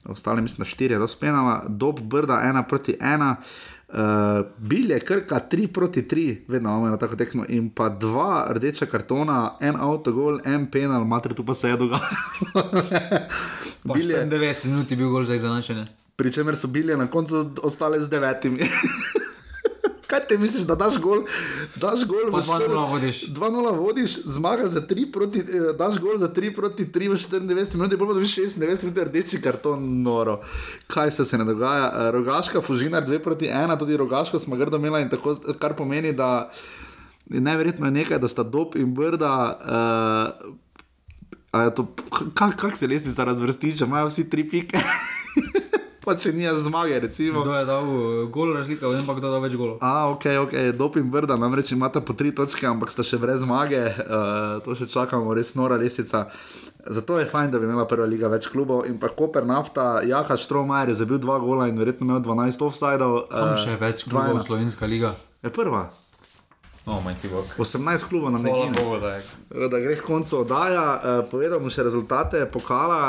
Ostale mislim, da štiri je dospenala, dob brda 1 proti 1. Uh, bil je krka 3 proti 3, vedno imamo tako tekmo, in pa dva rdeča kartona, en avtogol, en penal, mater tu pa se je dogajalo. bil je 90 minut, bil gol za izenačenje. Pričemer so bili na koncu ostale z devetimi. <laughs> Kaj ti misliš, da daš gol? Daš gol 2-0 vodiš. 2-0 vodiš, zmaga za 3 proti, eh, daš gol za 3 proti 3 v 94 minut, bolj pa dobiš 96 minut, rdeči karton, noro. Kaj se, se ne dogaja? Eh, Rogaška, Fužinar 2 proti 1, tudi Rogaško smo grdo imeli in tako, kar pomeni, da najverjetno je nekaj, da sta dob in brda. Uh, to, kak, kak se les bi se razvrstili, če imajo vsi tri pike? <laughs> pa če ni zmage, recimo. Kdo je dal uh, gol razlika, vem pa kdo je dal več golov. A, ok, ok, dopim vrda, namreč imate po tri točke, ampak ste še brez zmage, uh, to še čakamo, res nora lesica. Zato je fajn, da bi imela prva liga več klubov in pa Koper nafta, Jaha Štromajer je zabil dva gola in verjetno imel 12 offsajdov. Tam še več klubov, slovenska liga. Je prva. Oh, 18 klubov na meji. Da, da gre k koncu oddaja. Uh, povedal bom še rezultate pokala.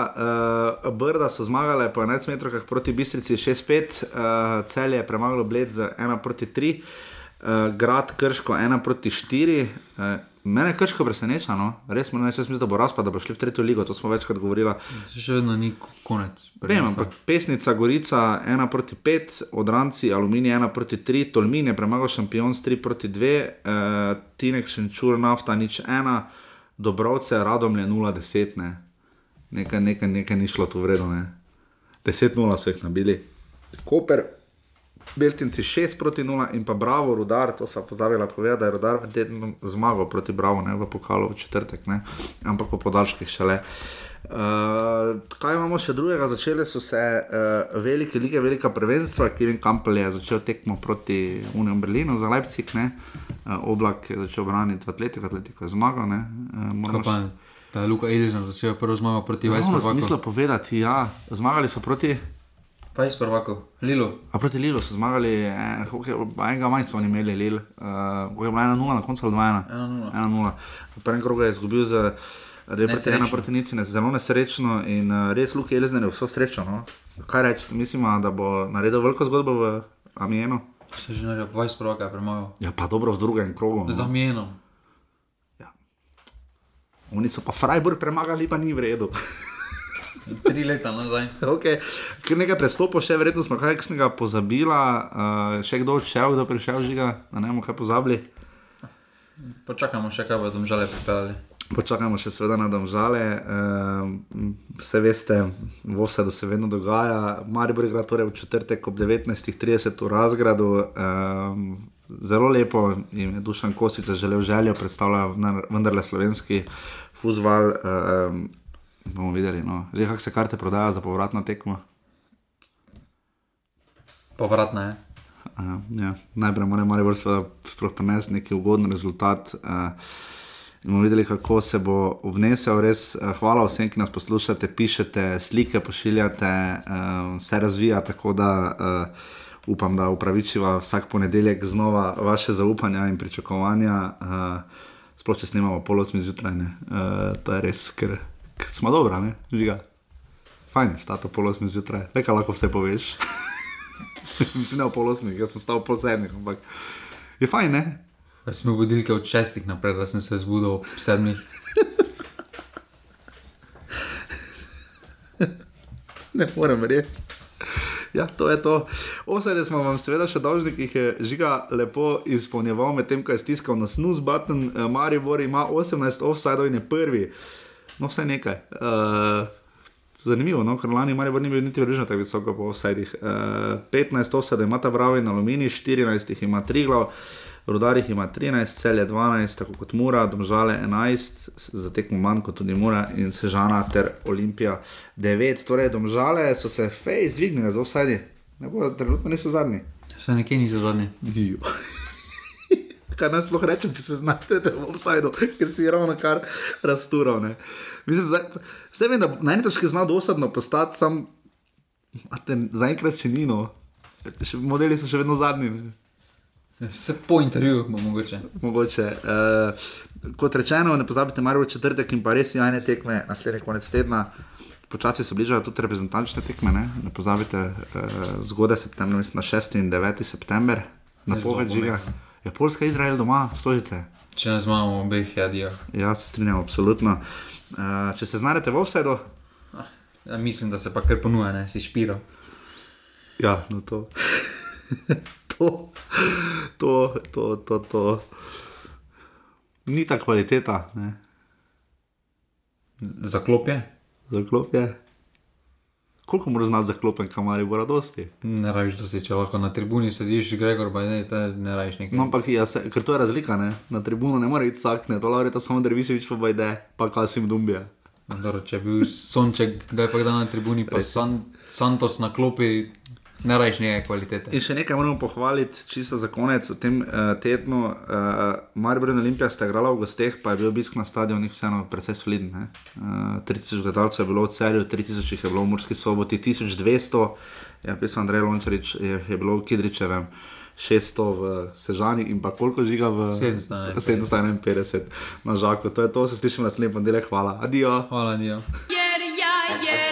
Uh, Brda so zmagale po 11 metrih proti Bistrici 6-5, uh, cel je premagalo Bled z 1 proti 3, uh, grad Krško 1 proti 4. Uh, Mene krško preseneča, no? res moram reči, da bo razpad, da bo šli v tretjo ligo, to smo večkrat govorili. Še vedno ni konec. Vem, ampak pesnica Gorica 1 proti 5, odranci Aluminij 1 proti 3, Tolmin je premagal šampion s 3 proti 2, uh, Tinek Šenčur, nafta nič 1, Dobrovce, Radomlje 0-10, ne. nekaj, nekaj, nekaj ni šlo tu vredno, 10-0 so jih nabili. Koper Beltinci 6 proti 0 in pa Bravo, Rudar, to sva pozabila povedati, da je Rudar zmagal proti Bravo, ne v pokalu v četrtek, ne? ampak po podaljških šele. Uh, kaj imamo še drugega? Začele so se uh, velike lige, velika prvenstva. Kevin Campbell je začel tekmo proti Unijo Berlinu za Leipzig, uh, oblak je začel braniti Atletiko, Atletiko je zmagal. Uh, Ta Luka je začel prvo zmago proti Vajsku. No, Smislo povedati, ja, zmagali so proti. Pa iz prvaka, Lilo. A proti Lilu so zmagali, eh, enega manj so imeli, Lil. Uh, je bila 1-0 na koncu ali 2-1. 1-0. Prvi krog je izgubil za dve proti ena proti nici, ne, zelo nesrečno in uh, res Luke Elizner je vso srečo. No? Kaj reči, mislim, da bo naredil veliko zgodbo v Amienu? Se že nekaj 20 prvaka je premagal. Ja, pa dobro v drugem krogu. No. Z Amienom. Ja. Oni so pa Freiburg premagali, pa ni v redu. <laughs> Tri leta nazaj. Okay. Ker nekaj prestopov, še verjetno smo kakšnega pozabila, uh, še kdo odšel, kdo prišel žiga, ne bomo kaj pozabili. Počakajmo še, kaj bodo žale pripeljali. Počakajmo še seveda na domžale. Uh, vse veste, v Ovsedu se vedno dogaja. Maribor igra torej v četrtek ob 19.30 v razgradu. Uh, zelo lepo jim je Dušan Kosica želel željo, predstavlja vendarle slovenski fuzbal. Uh, bomo videli, no. že kako se karte prodaja za povratno tekmo. Povratna je. Uh, ja. Najprej moramo reči, da sploh prenesti neki ugoden rezultat. Uh, In bomo videli, kako se bo obnesel. Res, hvala vsem, ki nas poslušate, pišete, slike pošiljate, uh, vse razvija. Tako da uh, upam, da upravičiva vsak ponedeljek znova vaše zaupanja in pričakovanja. Uh, sploh če snimamo pol osmi zjutraj, uh, to je res skrb smo dobro, ne, žiga. Fajn, stato pol osmi zjutraj, nekaj lahko vse poveš. <laughs> Mislim, da je pol osmi, jaz sem stal pol sedmih, ampak je fajn, ne. Pa smo budilke od šestih naprej, da sem se zbudil ob sedmih. <laughs> ne morem reči. Ja, to je to. Osede smo vam seveda še dolžni, ki jih je žiga lepo izpolnjeval, medtem ko je stiskal na snus button. Maribor ima 18 offside in je prvi no vse nekaj. Uh, zanimivo, no? ker lani Marijo ni bil niti vržen tako visoko po vsajih. Uh, 15 oseb ima ta pravi na Alumini, 14 jih ima tri glav. Rudarih ima 13, cel je 12, tako kot Mura, Domžale 11, za tekmo manj kot tudi Mura in Sežana ter Olimpija 9. Torej, Domžale so se fej zvignile za vsaj, ne bo trenutno niso zadnji. Še nekje niso zadnji kaj naj sploh rečem, če se znajdete v offsajdu, ker si ravno kar rastural. Mislim, vse vem, da na eni točki zna dosadno postati, sam zaenkrat še ni no. Modeli so še vedno zadnji. Vse po intervjuju, mogoče. mogoče. Uh, kot rečeno, ne pozabite, v četrtek in pa res jajne tekme, naslednji konec tedna. Počasi se bližajo tudi reprezentančne tekme, ne, ne pozabite, uh, zgodaj septembra, mislim na 6 in 9 september, na poved žiga. Ne je Poljska, Izrael doma, stolice. Če ne znamo obeh jadijo. Ja, se strinjam, absolutno. Uh, če se znajdete v vsedu. Ah, ja, mislim, da se pa kar ponuja, ne si špiro. Ja, no to. <laughs> to, to, to, to, to. Ni ta kvaliteta. Ne. Zaklopje. Zaklopje koliko moraš znati zaklopen, kamari bo radosti. Ne rabiš, da si če lahko na tribuni sediš, Gregor, pa ne, ne rabiš nekaj. No, ampak ja, se, ker to je razlika, ne? na tribunu ne more iti vsak, ne, to lahko reče samo Derviševič, pa bajde, pa Kasim Dumbija. Dobro, če je bil sonček, da je pa kdaj na tribuni, pa San, Santos na klopi, ne rajš njega kvalitete. In še nekaj moramo pohvaliti, čisto za konec v tem uh, tednu. Uh, Maribor in Olimpija sta igrala v gosteh, pa je bil obisk na stadionih vseeno precej soliden. Uh, 3000 gledalcev je bilo v celju, 3000 jih je bilo v Murski soboti, 1200, ja, pisal Andrej Lončarič, je, je bilo v Kidričevem. 600 v Sežani in pa koliko žiga v 751. 751 na žaku. To je to, se slišimo naslednji ponedeljek. Hvala. Adijo. Hvala, Adijo. Jer ja, jer